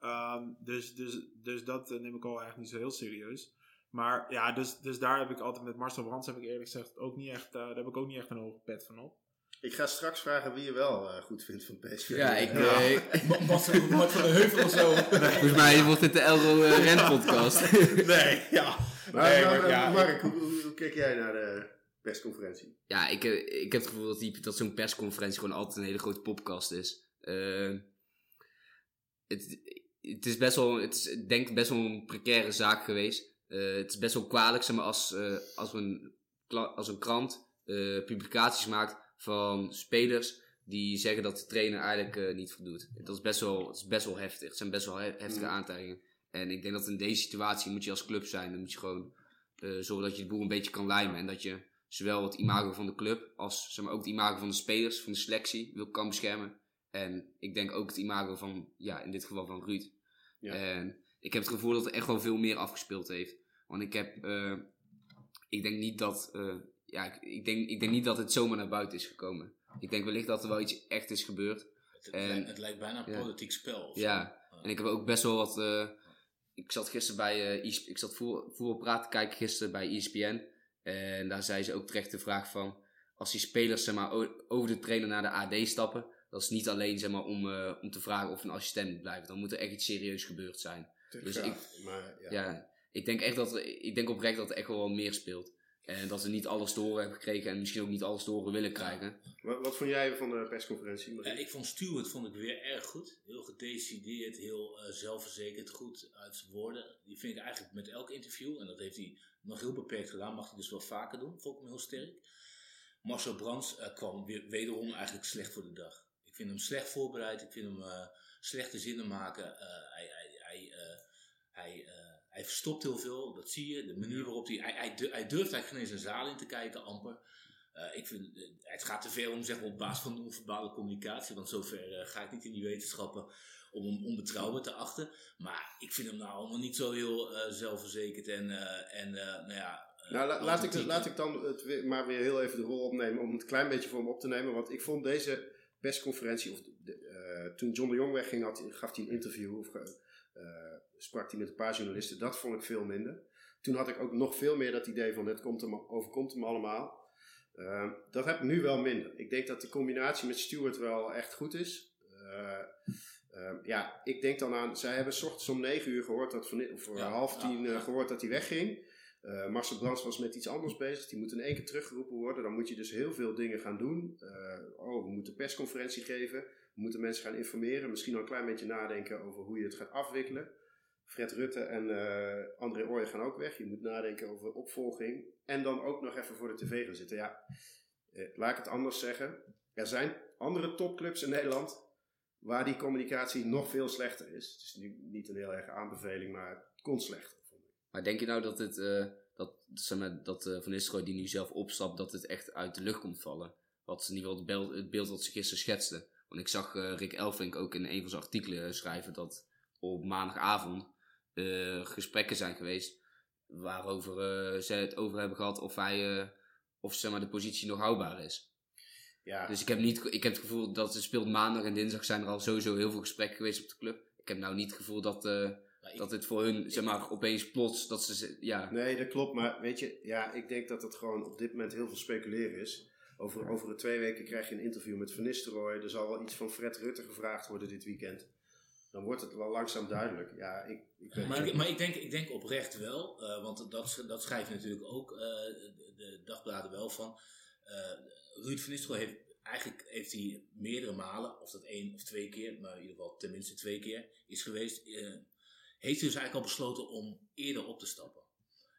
eh, Ehm, dus, dus, dus dat eh, neem ik al eigenlijk niet zo heel serieus. Maar ja, dus, dus daar heb ik altijd met Marcel Brands heb ik eerlijk gezegd ook niet echt, eh, daar heb ik ook niet echt een hoge pet van op. ik ga straks vragen wie je wel eh, goed vindt van PSV. Ja, ik, Ja. ik- Bart Bart van de Heuvel of zo. volgens mij wordt dit de Elro Rent podcast. [LAUGHS] nee, ja. Maar, Nee, maar, maar ja, Mark, hoe, hoe, hoe kijk jij naar de persconferentie? Ja, ik, ik heb het gevoel dat, die, dat zo'n persconferentie gewoon altijd een hele grote podcast is. Het, het is best wel, het is denk ik best wel een precaire zaak geweest. Eh, het is best wel kwalijk zeg maar, als, eh, als, een, als een krant eh, publicaties maakt van spelers die zeggen dat de trainer eigenlijk niet voldoet. Dat is best wel, het is best wel heftig. Het zijn best wel he- heftige Mm. aantijgingen. En ik denk dat in deze situatie moet je als club zijn. Dan moet je gewoon zorgen dat je de boel een beetje kan lijmen. En dat je zowel het imago van de club als zeg maar, ook het imago van de spelers, van de selectie, wil kan beschermen. En ik denk ook het imago van, ja, in dit geval van Ruud. Ja. En ik heb het gevoel dat er echt wel veel meer afgespeeld heeft. Want ik heb, eh, ik denk niet dat, eh, ja, ik, ik, denk, ik denk niet dat het zomaar naar buiten is gekomen. Ik denk wellicht dat er wel iets echt is gebeurd. Het, En- lijkt, het lijkt bijna een ja. politiek spel. Ja. En ik heb ook best wel wat. eh, ik zat gisteren bij. eh, ik zat voetbal voetbalpraat te kijken gisteren bij ESPN. En daar zei ze ook terecht de vraag van. Als die spelers zeg maar, over de trainer naar de AD stappen. Dat is niet alleen zeg maar, om, eh, om te vragen of een assistent moet blijven. Dan moet er echt iets serieus gebeurd zijn. Dus ik- maar, ja. Ja, ik denk echt dat. Ik denk oprecht dat er echt wel wat meer speelt. En dat ze niet alles te horen hebben gekregen. En misschien ook niet alles te horen willen krijgen. Wat, wat vond jij van de persconferentie? Marie? Ja, ik vond Stuart vond ik weer erg goed. Heel gedecideerd, heel eh, zelfverzekerd, goed uit zijn woorden. Die vind ik eigenlijk met elk interview, en dat heeft hij nog heel beperkt gedaan, mag hij dus wel vaker doen. Vond ik hem heel sterk. Marcel Brands eh, kwam weer, wederom eigenlijk slecht voor de dag. Ik vind hem slecht voorbereid, ik vind hem eh, slechte zinnen maken. Eh, hij, hij, hij, eh, hij, hij verstopt heel veel, dat zie je. De manier waarop hij, hij, hij, du- hij durft eigenlijk geen eens een zaal in te kijken, amper. Ik vind, het gaat te ver om zeg maar, op basis van non-verbale communicatie, want zover ga ik niet in die wetenschappen om hem onbetrouwbaar te achten. Maar ik vind hem nou allemaal niet zo heel zelfverzekerd en, en nou ja... Nou, la- laat, ik, laat ik dan het weer, maar weer heel even de rol opnemen om het een klein beetje voor hem op te nemen. Want ik vond deze persconferentie, of de, eh, toen John de Jong wegging, had, gaf hij een interview of eh, sprak hij met een paar journalisten. Dat vond ik veel minder. Toen had ik ook nog veel meer dat idee van het komt hem, overkomt hem allemaal. Eh, dat heb ik nu wel minder. Ik denk dat de combinatie met Stewart wel echt goed is. Ja, ik denk dan aan. Zij hebben 's ochtends om 9 uur gehoord dat van, of Ja, half tien eh, ja. gehoord dat hij wegging. Eh Marcel Brands was met iets anders bezig. Die moet in één keer teruggeroepen worden. Dan moet je dus heel veel dingen gaan doen. Eh, oh, we moeten persconferentie geven. We moeten mensen gaan informeren. Misschien al een klein beetje nadenken over hoe je het gaat afwikkelen. Fred Rutte en eh, André Ooyen gaan ook weg. Je moet nadenken over opvolging. En dan ook nog even voor de tv gaan zitten. Ja, laat ik het anders zeggen. Er zijn andere topclubs in Nederland waar die communicatie nog veel slechter is. Het is nu niet een heel erg aanbeveling, maar het kon slechter. Maar denk je nou dat het. eh, dat, zeg maar, dat eh, Van Nistelrooy die nu zelf opstapt, dat het echt uit de lucht komt vallen? Wat in ieder geval het beeld, het beeld wat ze gisteren schetste. Want ik zag eh, Rick Elfrink ook in een van zijn artikelen schrijven dat op maandagavond gesprekken zijn geweest waarover ze het over hebben gehad of hij of zeg maar, de positie nog houdbaar is. Ja, Dus ik heb, niet, ik heb het gevoel dat het speelt maandag en dinsdag zijn er al sowieso heel veel gesprekken geweest op de club. Ik heb nou niet het gevoel dat, ik- Dat het voor hun, zeg maar, opeens plots, dat ze, ja, Nee, dat klopt. Maar weet je, ja, ik denk dat het gewoon op dit moment heel veel speculeren is. Over, over de twee weken krijg je een interview met Van Nistelrooy. Er zal wel iets van Fred Rutte gevraagd worden dit weekend. Dan wordt het wel langzaam duidelijk. Ja, ik, ik weet Maar, ik, maar ik, denk, ik denk oprecht wel, eh, want dat, dat schrijven natuurlijk ook eh, de, de dagbladen wel van. eh Ruud van Nistelrooy heeft eigenlijk heeft hij meerdere malen, of dat één of twee keer, maar in ieder geval tenminste twee keer is geweest, eh, heeft hij dus eigenlijk al besloten om eerder op te stappen.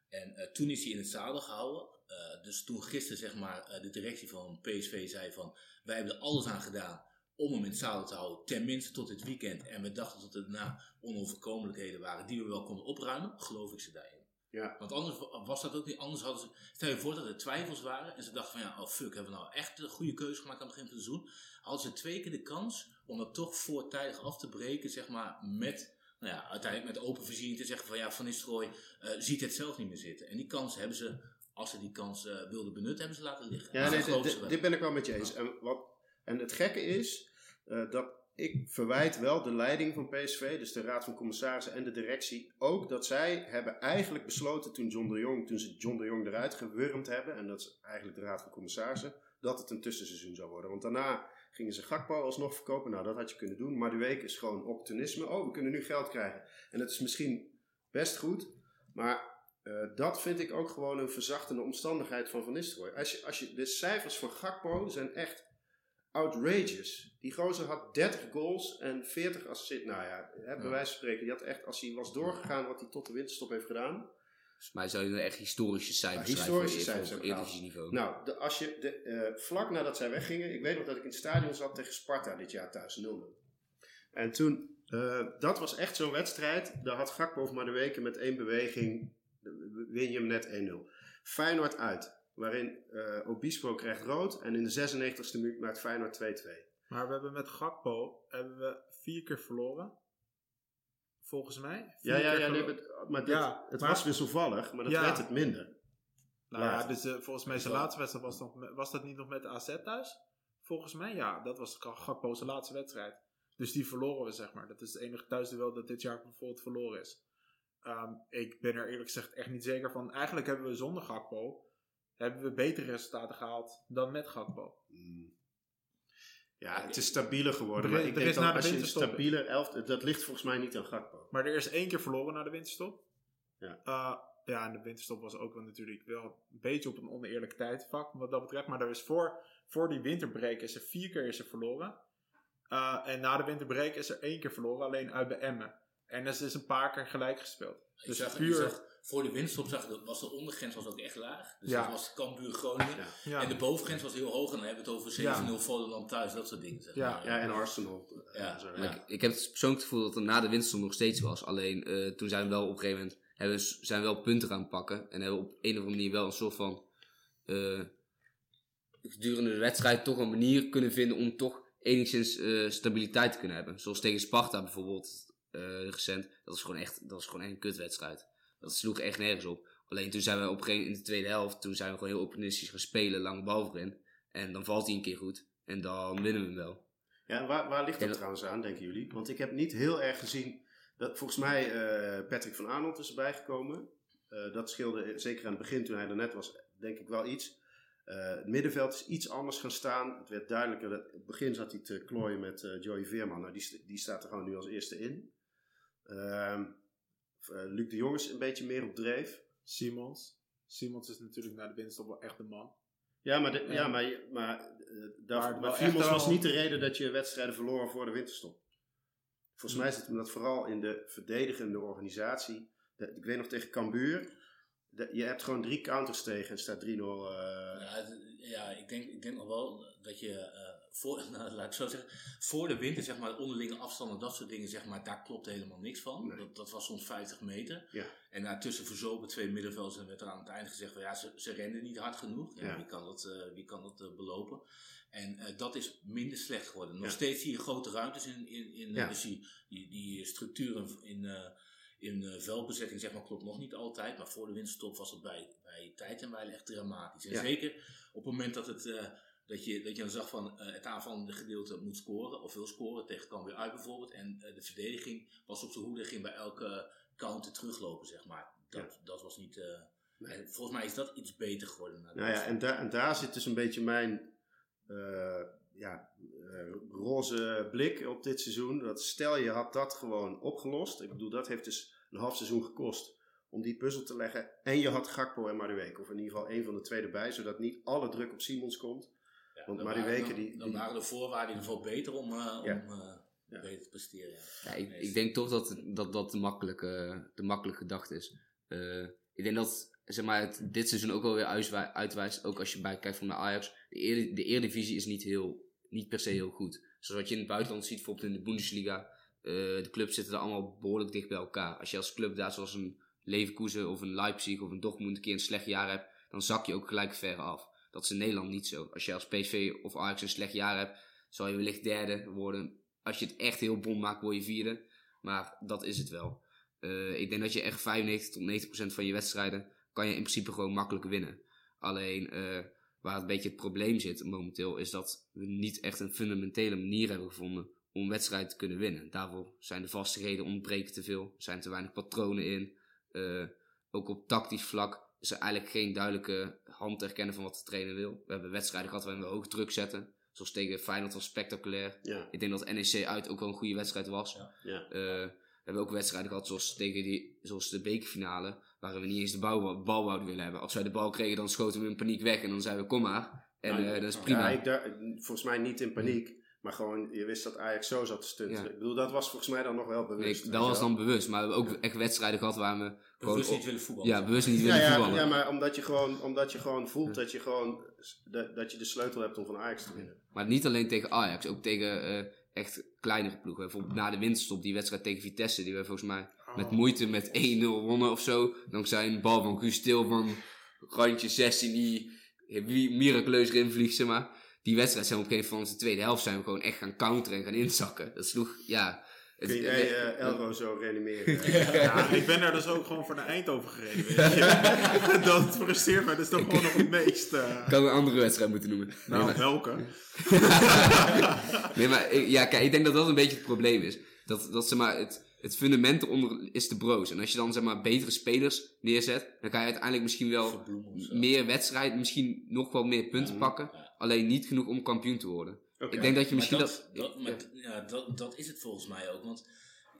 En eh, toen is hij in het zadel gehouden. Eh, dus toen gisteren zeg maar eh, de directie van PSV zei van wij hebben er alles aan gedaan om hem in het zadel te houden, tenminste tot dit weekend. En we dachten dat er daarna onoverkomelijkheden waren die we wel konden opruimen, geloof ik ze daarin. Ja. Want anders wa- was dat ook niet, anders hadden ze, stel je voor dat er twijfels waren en ze dachten van ja, oh fuck, hebben we nou echt een goede keuze gemaakt aan het begin van het seizoen. Hadden ze twee keer de kans om dat toch voortijdig af te breken, zeg maar, met, nou ja, uiteindelijk met open vizier te zeggen van ja, Van Nistelrooy eh, ziet het zelf niet meer zitten. En die kans hebben ze, als ze die kans eh, wilden benutten, hebben ze laten liggen. Ja, nee, dit ben ik wel met je eens. En, wat, en het gekke is eh, dat ik verwijt wel de leiding van PSV, dus de Raad van Commissarissen en de directie, ook dat zij hebben eigenlijk besloten toen John de Jong, toen ze John de Jong eruit gewurmd hebben, en dat is eigenlijk de Raad van Commissarissen, dat het een tussenseizoen zou worden. Want daarna gingen ze Gakpo alsnog verkopen. Nou, dat had je kunnen doen. Maar de week is gewoon opportunisme. Oh, we kunnen nu geld krijgen. En dat is misschien best goed, maar eh, dat vind ik ook gewoon een verzachtende omstandigheid van Van Nistelrooy. Als je, als je, de cijfers van Gakpo zijn echt outrageous. Die gozer had 30 goals en 40 assists. Nou ja, hè, bij wijze van spreken. Die had echt, als hij was doorgegaan wat hij tot de winterstop heeft gedaan. Volgens mij zou je dan echt historische cijfers Ja, historische cijfers hebben Eredivisie-niveau. Nou, de, als je de, eh, vlak nadat zij weggingen, ik weet nog dat ik in het stadion zat tegen Sparta dit jaar thuis, 0-0. En toen, eh, dat was echt zo'n wedstrijd, daar had Gakpo maar de weken met één beweging, win je hem net 1-0. Feyenoord uit, waarin eh, Obispo krijgt rood en in de 96e minuut maakt Feyenoord 2-2. Maar we hebben met Gakpo hebben we vier keer verloren. Volgens mij. Ja, ja, ja, nee, verlo- maar, dit, Ja, het maar- was wisselvallig, maar dat Ja. werd het minder. Nou ja, dus eh, volgens mij zijn laatste wedstrijd was, nog, was dat niet nog met de AZ thuis? Volgens mij ja, dat was Ga- Gakpo's laatste wedstrijd. Dus die verloren we zeg maar. Dat is het enige thuisduel dat dit jaar bijvoorbeeld verloren is. Ehm, ik ben er eerlijk gezegd echt niet zeker van. Eigenlijk hebben we zonder Gakpo hebben we betere resultaten gehaald dan met Gakpo. Mm. Ja, het is stabieler geworden. Er- Maar ik er denk is dat de als je stabieler elft, dat ligt volgens mij niet aan Gakpo. Maar er is één keer verloren na de winterstop. Ja. Eh, ja, en de winterstop was ook wel natuurlijk wel een beetje op een oneerlijk tijdvak wat dat betreft. Maar er is voor, voor die winterbreak is er vier keer is er verloren. Eh, en na de winterbreak is er één keer verloren, alleen uit bij Emmen. En er is een paar keer gelijk gespeeld. Ik Dus zag, puur... voor de winststop zag ik, dat was de ondergrens was ook echt laag. Dus Ja. dat was Cambuur Groningen. Ja. ja, En de bovengrens was heel hoog en dan hebben we het over 7-0 Volendam thuis, dat soort dingen. Zeg Ja. maar. Ja, en Arsenal. eh, Ja. en zo, Maar ik, ik heb het persoonlijk gevoel dat het na de winterstop nog steeds was. Alleen eh, toen zijn we wel op een gegeven moment hebben, we- zijn we wel punten gaan pakken. En hebben we op een of andere manier wel een soort van eh, gedurende de wedstrijd toch een manier kunnen vinden om toch enigszins eh, stabiliteit te kunnen hebben. Zoals tegen Sparta bijvoorbeeld eh, recent. Dat was gewoon echt dat was gewoon een kutwedstrijd. Dat sloeg echt nergens op. Alleen toen zijn we op een gegeven moment in de tweede helft, toen zijn we gewoon heel opportunistisch gaan spelen, lange bal voorin. En dan valt hij een keer goed. En dan winnen we hem wel. Ja, en waar, waar ligt dat dat- trouwens aan, denken jullie? Want ik heb niet heel erg gezien. Dat, volgens mij uh, Patrick van Arnold is erbij gekomen. Uh, dat scheelde zeker aan het begin, toen hij er net was, denk ik wel iets. Uh, het middenveld is iets anders gaan staan. Het werd duidelijker. Dat, in het begin zat hij te klooien met Joey Veerman. Nou, die, die staat er gewoon nu als eerste in. Uh, Luc de Jong is een beetje meer op dreef. Simons. Simons is natuurlijk na de winststop wel echt de man. Ja, maar, de, ja. maar, maar, uh, daar, Maar maar Simons was niet de reden dat je wedstrijden verloren voor de winterstop. Volgens mij zit hem dat vooral in de verdedigende organisatie. De, ik weet nog tegen Cambuur. De, je hebt gewoon drie counters tegen en staat 3-0. Uh... Ja, ja ik, denk, ik denk nog wel dat je uh, voor, [LAUGHS] nou, laat ik zo zeggen, voor de winter, zeg maar, onderlinge afstanden, dat soort dingen, zeg maar, daar klopt helemaal niks van. Nee. Dat, dat was soms 50 meter. Ja. En daartussen verzopen twee middenvelders en werd er aan het eind gezegd van ja, ze, ze renden niet hard genoeg. Ja, ja. Wie kan dat, uh, wie kan dat uh, belopen? En uh, dat is minder slecht geworden. Nog steeds zie je grote ruimtes in, in, in dus die, die, die structuren in, in uh, veldbezetting, zeg maar, klopt nog niet altijd. Maar voor de winststop was het bij, bij tijd en wijle echt dramatisch. En zeker op het moment dat het uh, dat je, dat je dan zag van eh, het aanvallende gedeelte moet scoren, of wil scoren, tegen Cambuur uit bijvoorbeeld. En eh, de verdediging was op zijn hoede, ging bij elke counter teruglopen, zeg maar. Dat, dat was niet... eh, en volgens mij is dat iets beter geworden. Nou ja, en, daar en daar zit dus een beetje mijn ja, roze blik op dit seizoen. Dat stel je had dat gewoon opgelost. Ik bedoel, dat heeft dus een half seizoen gekost om die puzzel te leggen. En je had Gakpo en Madueke. Of in ieder geval één van de twee erbij. Zodat niet alle druk op Simons komt. Want waren- die- Dan, waren de voorwaarden in ieder geval beter om, eh, Ja. om eh, Ja. beter te presteren. Ik, ik denk toch dat dat, dat de, makkelijke, de makkelijke gedachte is. Eh, ik denk dat zeg maar, het dit seizoen ook wel weer uitwij- uitwijst. Ook als je bij kijkt van de Ajax. De, de Eredivisie is niet, heel, niet per se heel goed. Zoals wat je in het buitenland ziet, bijvoorbeeld in de Bundesliga. eh, de clubs zitten er allemaal behoorlijk dicht bij elkaar. Als je als club daar zoals een Leverkusen of een Leipzig of een Dortmund een keer een slecht jaar hebt. Dan zak je ook gelijk ver af. Dat is in Nederland niet zo. Als je als PSV of Ajax een slecht jaar hebt, zal je wellicht derde worden. Als je het echt heel bom maakt, word je vierde. Maar dat is het wel. Eh, ik denk dat je echt 95 tot 90 procent van je wedstrijden kan je in principe gewoon makkelijk winnen. Alleen eh, waar een beetje het probleem zit momenteel is dat we niet echt een fundamentele manier hebben gevonden om wedstrijden te kunnen winnen. Daarvoor zijn de vastigheden ontbreken te veel, zijn te weinig patronen in. Eh, ook op tactisch vlak is er eigenlijk geen duidelijke hand te herkennen van wat de trainer wil. We hebben wedstrijden gehad waarin we hoog druk zetten. Zoals tegen Feyenoord was spectaculair. Ja, Ik denk dat NEC uit ook wel een goede wedstrijd was. Ja. ja. Eh, we hebben ook wedstrijden gehad zoals, tegen die, zoals de bekerfinale, waar we niet eens de bal, bal wouden willen hebben. Als wij de bal kregen, dan schoten we in paniek weg en dan zeiden we kom maar. En Ja, eh, dat is prima. Ja, ik daar, volgens mij niet in paniek. Maar gewoon, je wist dat Ajax zo zat te stunten. Ja. Ik bedoel, dat was volgens mij dan nog wel Nee, bewust. weet dat was dan bewust, maar we hebben ook echt wedstrijden gehad waar we. Bewust niet willen voetballen. ja, bewust niet Ja, willen ja, voetballen. ja, maar omdat je gewoon, omdat je gewoon voelt dat je gewoon dat, dat je de sleutel hebt om van Ajax te winnen. Maar niet alleen tegen Ajax, ook tegen eh, echt kleinere ploegen. Bijvoorbeeld na de winterstop, die wedstrijd tegen Vitesse, die we volgens mij met moeite met 1-0 wonnen of zo. Dankzij een bal van Guus Til van randje 16 die miraculeus erin vliegt, zeg maar. Die wedstrijd zijn we op een gegeven moment van de tweede helft zijn we gewoon echt gaan counteren en gaan inzakken. Dat sloeg, ja... Het, Kun jij eh, Elro zo reanimeren? [LAUGHS] Ja, ik ben daar dus ook gewoon voor naar Eindhoven gereden. Weet je. [LAUGHS] dat frustreert mij dus toch gewoon nog het meest. eh. kan een andere wedstrijd moeten noemen. Nee, nou, maar- welke? [LAUGHS] nee, maar ik- ja, kijk, ik denk dat dat een beetje het probleem is. Dat, dat zeg maar, het, het fundament eronder is te broos. En als je dan zeg maar betere spelers neerzet, dan kan je uiteindelijk misschien wel meer wedstrijden, misschien nog wel meer punten pakken. Alleen niet genoeg om kampioen te worden. Ik denk dat je Maar misschien dat, dat... dat, maar, ja, dat, dat is het volgens mij ook. Want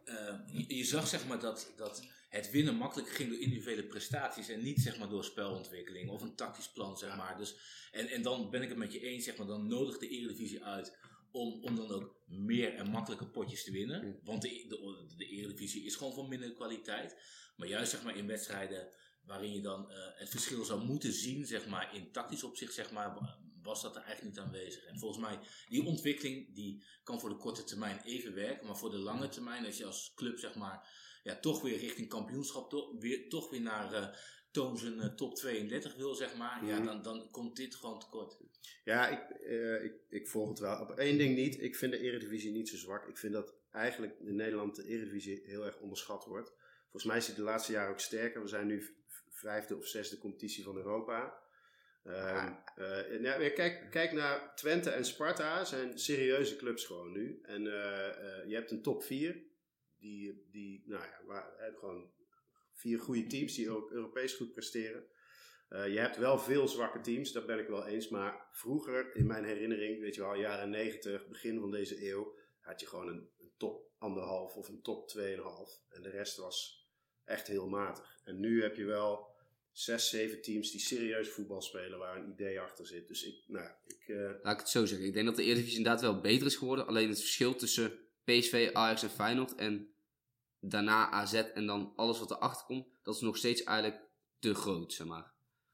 eh, je, je zag zeg maar dat, dat het winnen makkelijk ging door individuele prestaties en niet zeg maar door spelontwikkeling of een tactisch plan zeg maar. Dus, en, en dan ben ik het met je eens zeg maar, dan nodigt de Eredivisie uit om, om dan ook meer en makkelijker potjes te winnen. Want de, de, de Eredivisie is gewoon van minder kwaliteit. Maar juist zeg maar in wedstrijden waarin je dan eh, het verschil zou moeten zien zeg maar in tactisch opzicht zeg maar wa- was dat er eigenlijk niet aanwezig. En volgens mij die ontwikkeling die kan voor de korte termijn even werken, maar voor de lange termijn als je als club zeg maar ja, toch weer richting kampioenschap to- weer, toch weer naar eh Toon zijn eh, top 32 wil zeg maar, ja Mhm. dan, dan komt dit gewoon tekort. Ja, ik, eh, ik, ik volg het wel. Op één ding niet. Ik vind de Eredivisie niet zo zwak. Ik vind dat eigenlijk in Nederland de Eredivisie heel erg onderschat wordt. Volgens mij is het de laatste jaren ook sterker. We zijn nu vijfde of zesde competitie van Europa. Ehm, eh, nou, ja, kijk, kijk naar Twente en Sparta. zijn serieuze clubs gewoon nu. En eh, eh, je hebt een top 4. Die, die nou ja, waar, gewoon vier goede teams die ook Europees goed presteren. Eh, je hebt wel veel zwakke teams, daar ben ik wel eens. Maar vroeger, in mijn herinnering, weet je wel, jaren 90, begin van deze eeuw, had je gewoon een, top anderhalf of een top 2,5. En de rest was echt heel matig. En nu heb je wel zes, zeven teams die serieus voetbal spelen, waar een idee achter zit. Dus ik, nou, ik, eh, Laat ik het zo zeggen. Ik denk dat de Eredivisie inderdaad wel beter is geworden. Alleen het verschil tussen PSV, Ajax en Feyenoord en daarna AZ en dan alles wat erachter komt, dat is nog steeds eigenlijk te groot, zeg maar.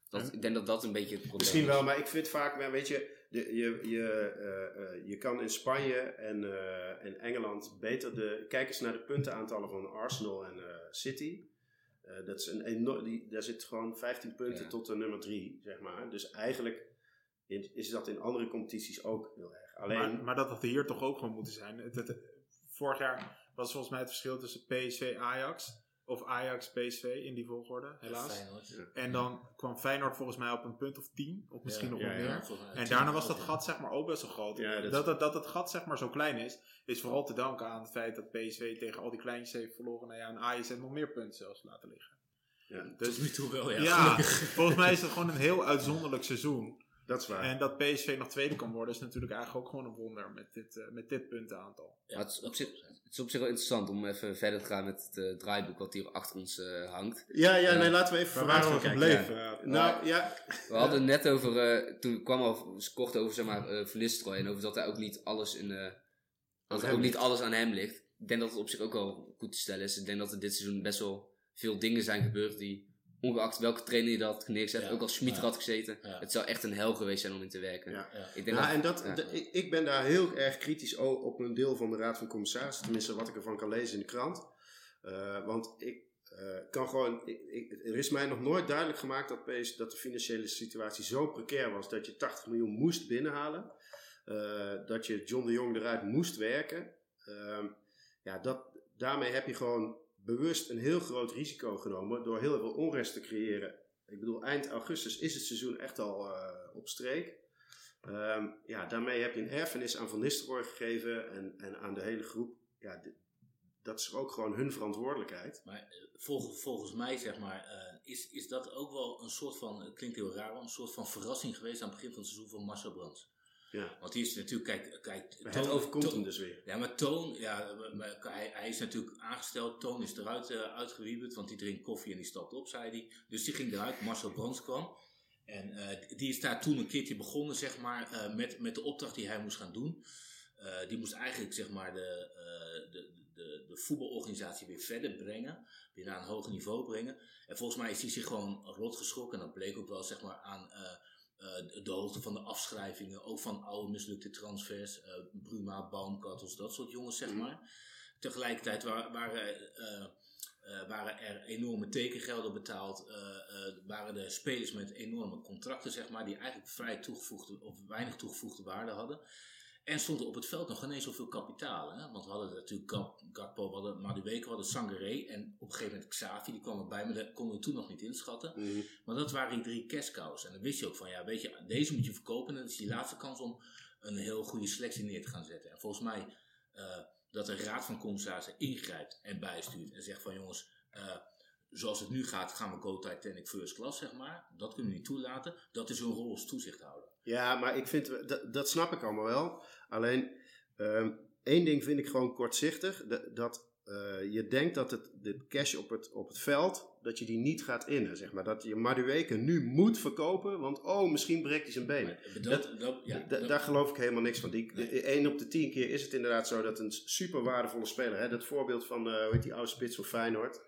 Dat, Ja. Ik denk dat dat een beetje het probleem Misschien is. wel, maar ik vind vaak, weet je, de, je, je, eh, eh, je kan in Spanje en, eh, en Engeland beter de. Kijk eens naar de puntenaantallen van Arsenal en eh, City. Eh, dat is een enorm, die, daar zit gewoon 15 punten Ja. tot de nummer 3, zeg maar. Dus eigenlijk is, dat in andere competities ook heel erg. Alleen, Maar, maar dat had hier toch ook gewoon moeten zijn. Het, het- vorig jaar was volgens mij het verschil tussen PSV Ajax Of Ajax, PSV in die volgorde, helaas. En dan kwam Feyenoord volgens mij op een punt of 10, of misschien nog meer. En tien daarna was dat gat zeg maar ook best wel groot. Dat- dat, dat, dat het gat zeg maar zo klein is, is vooral te danken aan het feit dat PSV tegen al die kleintjes heeft verloren. Nou ja, en Ajax heeft nog meer punten zelfs laten liggen. Ja, Dus Tot nu toe wel, ja. ja, volgens mij is het gewoon een heel uitzonderlijk seizoen. Dat is waar. En dat PSV nog tweede kan worden is natuurlijk eigenlijk ook gewoon een wonder met dit, eh, met dit puntenaantal. Ja, het, is op zich, het is op zich wel interessant om even verder te gaan met het eh, draaiboek wat hier achter ons eh, hangt. ja, ja, nee, laten we even Waar vooruit gaan kijken. gebleven? Nou, ja, We hadden het net over, eh, toen kwam al kort over zeg maar, eh Van Nistelrooy en over dat hij ook niet alles in, eh, dat er ook niet alles aan hem ligt. Ik denk dat het op zich ook wel goed te stellen is. Ik denk dat er dit seizoen best wel veel dingen zijn gebeurd die, ongeacht welke trainer je dat had neergezet, Ja. ook als Schmid Ja. had gezeten, Ja. het zou echt een hel geweest zijn om in te werken. Ja. Ja. Ik denk Ja, dat, en dat, ja. de- ik, ik ben daar heel erg kritisch op een deel van de Raad van Commissarissen. Tenminste, wat ik ervan kan lezen in de krant. Eh, want ik eh, kan gewoon. Ik, ik- er is mij nog nooit duidelijk gemaakt dat, PS dat de financiële situatie zo precair was dat je 80 miljoen moest binnenhalen. Eh, dat je John de Jong eruit moest werken. Ehm, ja, dat, daarmee heb je gewoon bewust een heel groot risico genomen door heel veel onrust te creëren. Ik bedoel, eind augustus is het seizoen echt al eh, op streek. Ehm, ja, daarmee heb je een erfenis aan Van Nistelrooy gegeven en, en aan de hele groep. Ja, dat is ook gewoon hun verantwoordelijkheid. Maar eh, volgens, mij, zeg maar, eh, is, is dat ook wel een soort van, het klinkt heel raar, een soort van verrassing geweest aan het begin van het seizoen van Marcel Brands. Ja. Want die is natuurlijk, kijk, kijk Het Toon- overkomt Toon- hem dus weer. Ja, maar Toon, ja, maar- maar hij, hij is natuurlijk aangesteld. Toon is eruit uitgewieberd, want die drinkt koffie en die stapt op, zei hij. Dus die ging eruit. Marcel Brands kwam. En eh, die is daar toen een keertje begonnen, zeg maar, eh, met, met de opdracht die hij moest gaan doen. Die moest eigenlijk, zeg maar, de, de, de, de voetbalorganisatie weer verder brengen. Weer naar een hoger niveau brengen. En volgens mij is hij zich gewoon rot geschrokken. En dat bleek ook wel, zeg maar, aan... eh, de hoogte van de afschrijvingen, ook van oude mislukte transfers, eh, Bruma, Baumkartels, dat soort jongens, zeg Mhm. maar. Tegelijkertijd wa- waren, eh, waren er enorme tekengelden betaald, waren er spelers met enorme contracten, zeg maar, die eigenlijk vrij toegevoegde of weinig toegevoegde waarde hadden. En stond er op het veld nog geen eens zoveel kapitaal. Hè? Want we hadden natuurlijk Gap- Gakpo, we hadden Madueke, we hadden Sangaré en op een gegeven moment Xavi, die kwam erbij, maar dat konden we toen nog niet inschatten. Mhm. Maar dat waren die drie cows. En dan wist je ook van, ja, weet je, deze moet je verkopen. En dat is die laatste kans om een heel goede selectie neer te gaan zetten. En volgens mij eh, dat de raad van commissarissen ingrijpt en bijstuurt. En zegt van, jongens, eh, zoals het nu gaat, gaan we go Titanic first class, zeg maar. Dat kunnen we niet toelaten. Dat is hun rol als toezichthouder. Ja, maar ik vind, dat, dat snap ik allemaal wel. Alleen, ehm, één ding vind ik gewoon kortzichtig. Dat, dat eh, je denkt dat het, de cash op het, op het veld, dat je die niet gaat innen. Zeg maar. Dat je Madueke nu moet verkopen, want oh, misschien breekt hij zijn benen. Dat, dat, ja, daar geloof ik helemaal niks van. Die, Nee. 1 op de 10 keer is het inderdaad zo dat een super waardevolle speler, hè, dat voorbeeld van eh, hoe heet die oude spits van Feyenoord,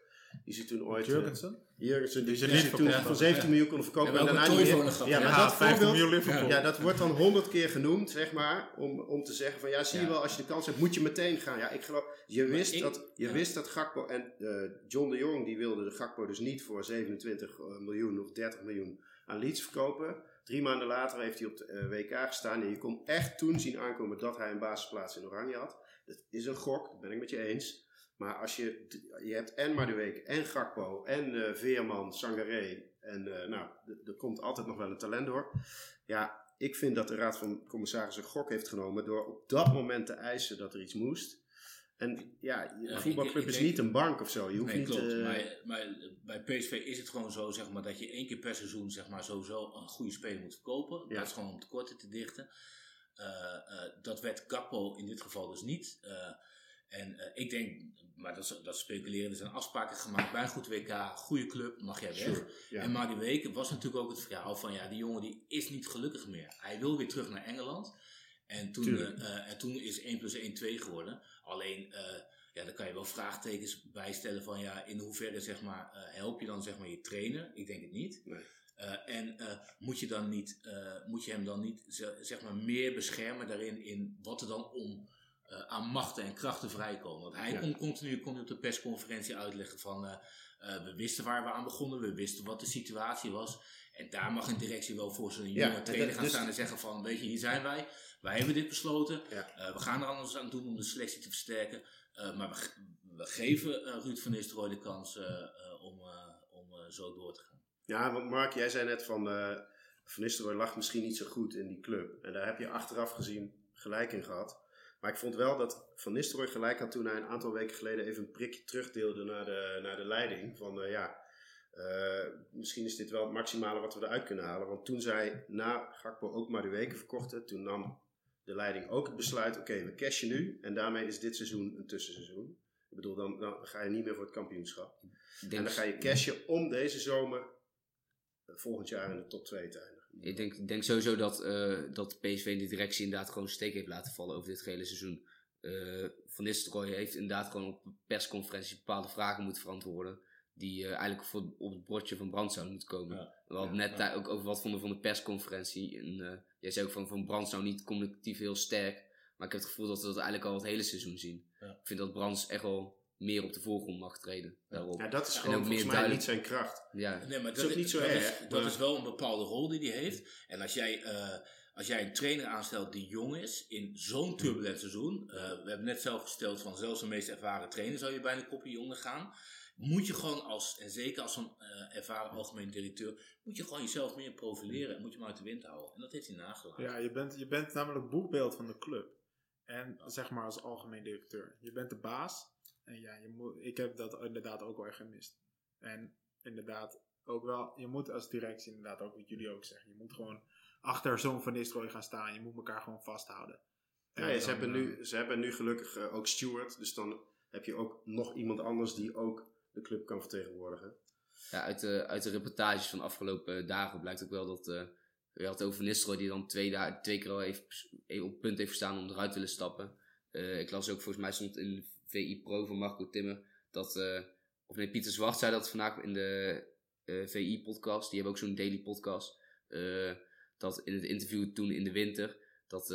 die ze toen ooit. eh, Jurgensen? Jurgensen, die, Die ze die niet ze toen van hadden. 17 miljoen konden verkopen. Ja, en daarna een niet meer. Ja, maar Ja, dat 50 voorbeeld, miljoen Liverpool. ja, dat wordt dan honderd keer genoemd, zeg maar, om, om te zeggen van ja, zie je Ja. wel, als je de kans hebt, moet je meteen gaan. Ja, ik geloof, je wist, ik- dat, je ja. wist dat Gakpo en eh, John de Jong, die wilde de Gakpo dus niet voor 27 miljoen of 30 miljoen aan Leeds verkopen. Drie maanden later heeft hij op de eh, WK gestaan en je kon echt toen zien aankomen dat hij een basisplaats in Oranje had. Dat is een gok, dat ben ik met je eens. Maar als je, je hebt en Madueke en Gakpo en eh, Veerman, Sangaré en eh, nou, er komt altijd nog wel een talent door. Ja, ik vind dat de Raad van Commissarissen een gok heeft genomen door op dat moment te eisen dat er iets moest. En ja, een voetbalclub is niet een bank of zo. Je hoeft Nee, niet... klopt. eh, Maar, maar bij PSV is het gewoon zo zeg maar, dat je één keer per seizoen zeg maar, sowieso een goede speler moet verkopen. Ja. Dat is gewoon om tekorten te dichten. Dat werd Gakpo in dit geval dus niet. En eh, ik denk, maar dat, is- dat speculeren, er zijn afspraken gemaakt bij een goed WK, goede club, mag jij weg. Sure. En maar die weken was natuurlijk ook het verhaal van ja, die jongen die is niet gelukkig meer. Hij wil weer terug naar Engeland. En toen, eh, eh, en toen is 1 plus 1 2 geworden. Alleen, eh, ja, dan kan je wel vraagtekens bijstellen van ja, in hoeverre zeg maar, help je dan zeg maar je trainer? Ik denk het niet. Nee. En moet, je dan niet, moet je hem dan niet ze- zeg maar, meer beschermen daarin in wat er dan om eh, aan machten en krachten vrijkomen. Want hij Ja. kon continu kon op de persconferentie uitleggen van eh, eh, we wisten waar we aan begonnen, we wisten wat de situatie was. En daar mag een directie wel voor zo'n Ja, jonge trainer gaan dus- staan en zeggen van weet je, hier zijn wij. Wij hebben dit besloten. Ja. We gaan er alles aan doen om de selectie te versterken. Maar we, we geven Ruud van Nistelrooy de kans om, om zo door te gaan. Ja, want Mark, jij zei net van Van Nistelrooy lag misschien niet zo goed in die club. En daar heb je achteraf gezien gelijk in gehad. Maar ik vond wel dat Van Nistelrooy gelijk had toen hij een aantal weken geleden even een prikje terugdeelde naar de, naar de leiding. Van eh, ja, eh, misschien is dit wel het maximale wat we eruit kunnen halen. Want toen zij na Gakpo ook maar de weken verkochten, toen nam de leiding ook het besluit, oké, we cashen nu. En daarmee is dit seizoen een tussenseizoen. Ik bedoel, dan, dan ga je niet meer voor het kampioenschap. En dan ga je cashen om deze zomer eh, volgend jaar in de top 2 te eindigen. Ik denk, ik denk sowieso dat, eh, dat PSV in de directie inderdaad gewoon een steek heeft laten vallen over dit gehele seizoen. Eh, Van Nistelrooy heeft inderdaad gewoon op persconferenties bepaalde vragen moeten verantwoorden. Die eh, eigenlijk voor, op het bordje van Brand zouden moeten komen. Ja. We hadden Ja, net ja. ook over wat vonden van de persconferentie. En jij zei ook van, van Brands nou niet communicatief heel sterk. Maar ik heb het gevoel dat we dat eigenlijk al het hele seizoen zien. Ik vind dat Brands echt wel meer op de voorgrond mag treden. Daarop. Ja, dat is gewoon en ook volgens meer mij duidelijk- niet zijn kracht. Ja, Nee, maar is ook niet zo dat erg, Is, dat is wel een bepaalde rol die hij heeft. En als jij, eh, als jij een trainer aanstelt die jong is, in zo'n turbulent seizoen. eh, we hebben net zelf gesteld van zelfs de meest ervaren trainer zou je bijna een kopje jonger gaan. Moet je gewoon als, en zeker als een eh, ervaren algemeen directeur, moet je gewoon jezelf meer profileren en moet je maar uit de wind houden. En dat heeft hij nagelaten. Ja, je bent, je bent namelijk boekbeeld van de club. En zeg maar als algemeen directeur. Je bent de baas. En ja, je moet, ik heb dat inderdaad ook wel erg gemist. En inderdaad ook wel, je moet als directie inderdaad ook wat jullie ook zeggen. Je moet gewoon achter zo'n Van Nistelrooy gaan staan. Je moet elkaar gewoon vasthouden. Ja, ze, dan, hebben eh, nu, ze hebben nu gelukkig eh, ook Stewart. Dus dan heb je ook nog iemand anders die ook de club kan vertegenwoordigen. Ja, uit de, uit de reportages van de afgelopen dagen blijkt ook wel dat. eh je had het over Nistelrooy die dan twee, da- twee keer al heeft, even op het punt heeft gestaan om eruit te willen stappen. Eh, ik las ook, volgens mij stond in VI Pro van Marco Timmer dat. eh, of nee, Pieter Zwart zei dat vandaag in de eh, VI-podcast. Die hebben ook zo'n daily podcast. eh, dat in het interview toen in de winter. Dat.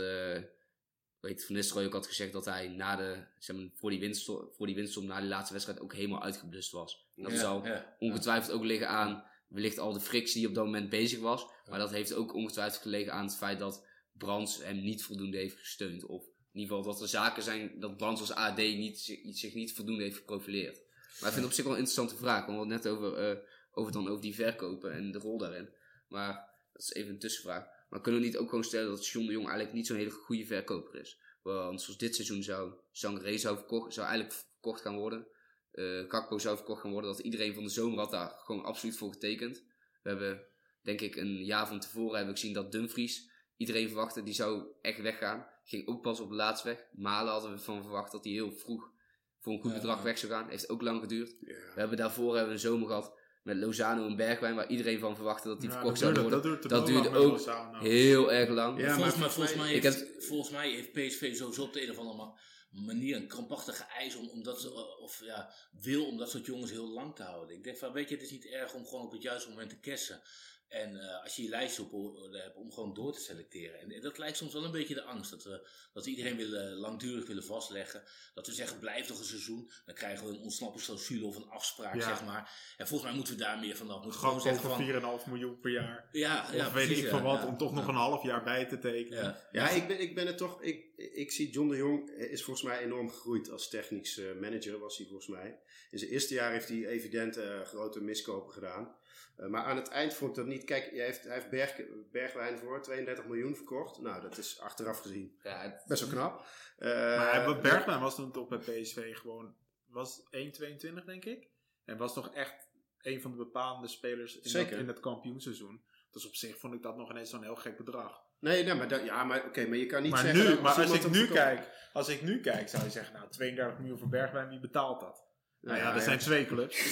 weet Van Nistelrooy ook had gezegd dat hij na de, zeg maar, voor, die winststop, voor die na die laatste wedstrijd ook helemaal uitgeblust was. Dat Ja, ja. ongetwijfeld ook liggen aan wellicht al de frictie die op dat moment bezig was. Maar dat heeft ook ongetwijfeld gelegen aan het feit dat Brands hem niet voldoende heeft gesteund. Of in ieder geval dat er zaken zijn dat Brands als AD niet, zich, niet voldoende heeft geprofileerd. Maar ik vind het op zich wel een interessante vraag. We hadden het net over, eh, over, dan over die verkopen en de rol daarin. Maar dat is even een tussenvraag. Maar kunnen we niet ook gewoon stellen dat John de Jong eigenlijk niet zo'n hele goede verkoper is? Want zoals dit seizoen zou Sangaré zou, verkocht, zou eigenlijk verkocht gaan worden. eh Kakpo zou verkocht gaan worden. Dat iedereen van de zomer had daar gewoon absoluut voor getekend. We hebben, denk ik, een jaar van tevoren hebben we gezien dat Dumfries, iedereen verwachtte, die zou echt weggaan. Ging ook pas op het laatst weg. Malen hadden we van verwacht dat hij heel vroeg voor een goed Ja, bedrag weg zou gaan. Heeft ook lang geduurd. Ja. We hebben daarvoor hebben we een zomer gehad met Lozano en Bergwijn, waar iedereen van verwachtte dat die ja, verkocht zou worden. Dat duurde, Dat ook Lozano. Heel erg lang. Ja, volgens, maar volgens, mij ik heeft, volgens mij heeft PSV sowieso op de een of andere ma- manier een krampachtige eis om, om dat, zo- of ja, wil om dat soort jongens heel lang te houden. Ik denk van, weet je, het is niet erg om gewoon op het juiste moment te kessen. En eh, als je je lijst op orde hebt om gewoon door te selecteren. En, dat lijkt soms wel een beetje de angst. Dat we, dat we iedereen willen, langdurig willen vastleggen. Dat we zeggen, blijf nog een seizoen. Dan krijgen we een ontsnappingsclausule of een afspraak, Ja. zeg maar. En volgens mij moeten we daar meer vanaf. Moeten Gewoon zeggen van... 4,5 miljoen per jaar. Ja, ja, of weet precies, ik ja, van wat, ja. om toch nog Ja. een half jaar bij te tekenen. Ja, Ja, ik ben, ik ben het toch. Ik, ik zie John de Jong is volgens mij enorm gegroeid als technisch eh, manager, was hij volgens mij. In zijn eerste jaar heeft hij evident eh, grote miskopen gedaan. Eh, maar aan het eind vond ik dat niet. Kijk, hij heeft, hij heeft Berg, Bergwijn voor 32 miljoen verkocht. Nou, dat is achteraf gezien Ja, het- best wel knap. Eh, Maar Bergwijn was toen toch bij PSV gewoon, was 1,22 denk ik. En was toch echt een van de bepalende spelers in, dat, Zeker. in het kampioenseizoen. Dus op zich vond ik dat nog ineens zo'n heel gek bedrag. Nee, nee, maar, dat, ja, maar, oké, maar je kan niet maar zeggen... nu, dat maar als ik nu kijk, als ik nu kijk, zou je zeggen, nou 32 miljoen voor Bergwijn, wie betaalt dat? Nou ja, ja, er ja. zijn twee clubs. [LAUGHS]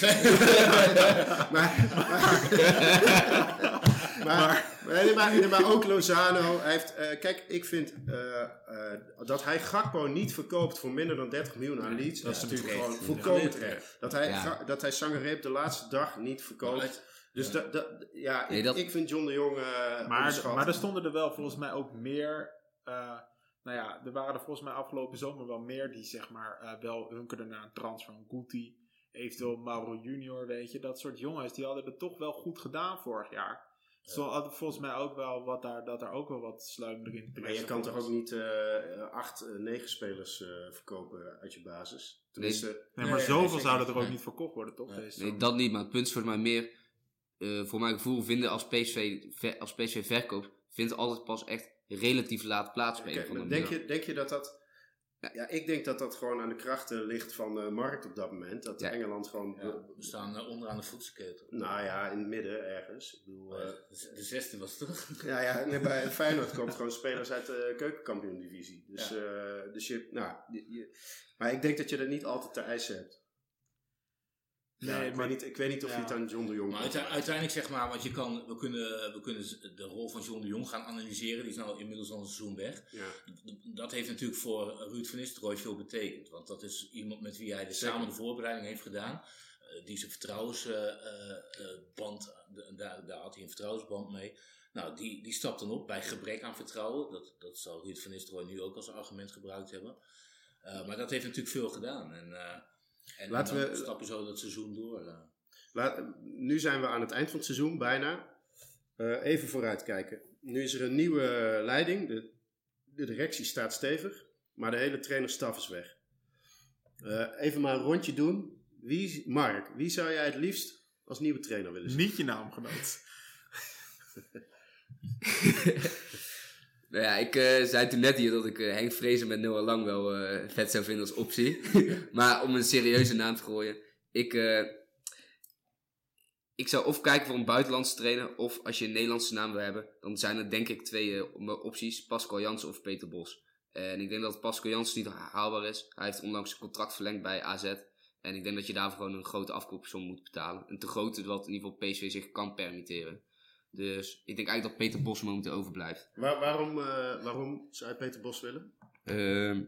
maar, maar, maar, maar, nee, maar, nee, maar ook Lozano. Hij heeft, eh, kijk, ik vind eh, eh, dat hij Gakpo niet verkoopt voor minder dan 30 miljoen aan Leeds. dat is Ja, natuurlijk gewoon volkomen terecht. Dat hij, dat hij Sangaré op de laatste dag niet verkoopt. dus Ja. dat, dat, ja, ik, Nee, dat- ik vind John de Jong Maar, maar er stonden er wel volgens mij ook meer. Nou ja, er waren er volgens mij afgelopen zomer wel meer die zeg maar eh, wel hunkerden naar een transfer. Een Guti, eventueel Mauro Junior, weet je. Dat soort jongens, die hadden het toch wel goed gedaan vorig jaar. Zo hadden volgens mij ook wel wat daar, dat er ook wel wat sluimer in Maar je kan toch ook niet eh, acht, eh, negen spelers eh, verkopen uit je basis? Tenminste, Nee, Nee, maar nee, zoveel zouden er ook niet verkocht worden, toch? Nee. Deze Nee, zomer? dat niet, maar het punt is voor mij meer, eh, voor mijn gevoel, vinden als PSV, ver- als PSV verkoopt, vindt altijd pas echt relatief laat plaats bij Oké, een van de maar denk, je, denk je dat dat... Ja, ik denk dat dat gewoon aan de krachten ligt van de markt op dat moment. Dat Ja. Engeland gewoon... Ja, we staan eh, onderaan de voedselketen. Nou ja, in het midden ergens. Ik bedoel... eh, de, de zesde was het toch? [LAUGHS] Ja, ja nee, bij Feyenoord komt gewoon spelers uit de keukenkampioen-divisie. Dus, eh, dus je, nou, je, je- maar ik denk dat je er niet altijd te eisen hebt. Ja, Nee, ik, maar- weet niet, ik weet niet of Ja. je het aan John de Jong Maar uiteindelijk zeg maar, want je kan, we kunnen, we kunnen de rol van John de Jong gaan analyseren. Die is nou inmiddels al een seizoen weg. Ja. Dat heeft natuurlijk voor Ruud van Nistelrooy veel betekend. Want dat is iemand met wie hij de, Zeker. samen de voorbereiding heeft gedaan. eh, die zijn vertrouwensband, daar, daar had hij een vertrouwensband mee. Nou, die, die stapt dan op bij gebrek aan vertrouwen. Dat, dat zal Ruud van Nistelrooy nu ook als argument gebruikt hebben. Eh, maar dat heeft natuurlijk veel gedaan. En, eh, en, Laten we- stap je zo dat seizoen door. eh. Laat- nu zijn we aan het eind van het seizoen, bijna. Eh, even vooruitkijken. Nu is er een nieuwe leiding. De, de directie staat stevig, maar de hele trainerstaf is weg. Eh, even maar een rondje doen. Wie, Mark, wie zou jij het liefst als nieuwe trainer willen zien? Niet je naamgenoot. [LAUGHS] Nou ja, ik eh, zei toen net hier dat ik eh, Henk Vrezen met Noah Lang wel eh, vet zou vinden als optie. [LAUGHS] maar om een serieuze naam te gooien. Ik, ik zou of kijken voor een buitenlandse trainer. Of als je een Nederlandse naam wil hebben. Dan zijn er denk ik twee opties. Pascal Jansen of Peter Bos. En ik denk dat Pascal Jansen niet haalbaar is. Hij heeft onlangs een contract verlengd bij AZ. En ik denk dat je daarvoor gewoon een grote afkoopsom moet betalen. Een te grote wat in ieder geval PSV zich kan permitteren. Dus ik denk eigenlijk dat Peter Bos momenteel overblijft. Waar- waarom, eh, waarom zou je Peter Bos willen? Ehm,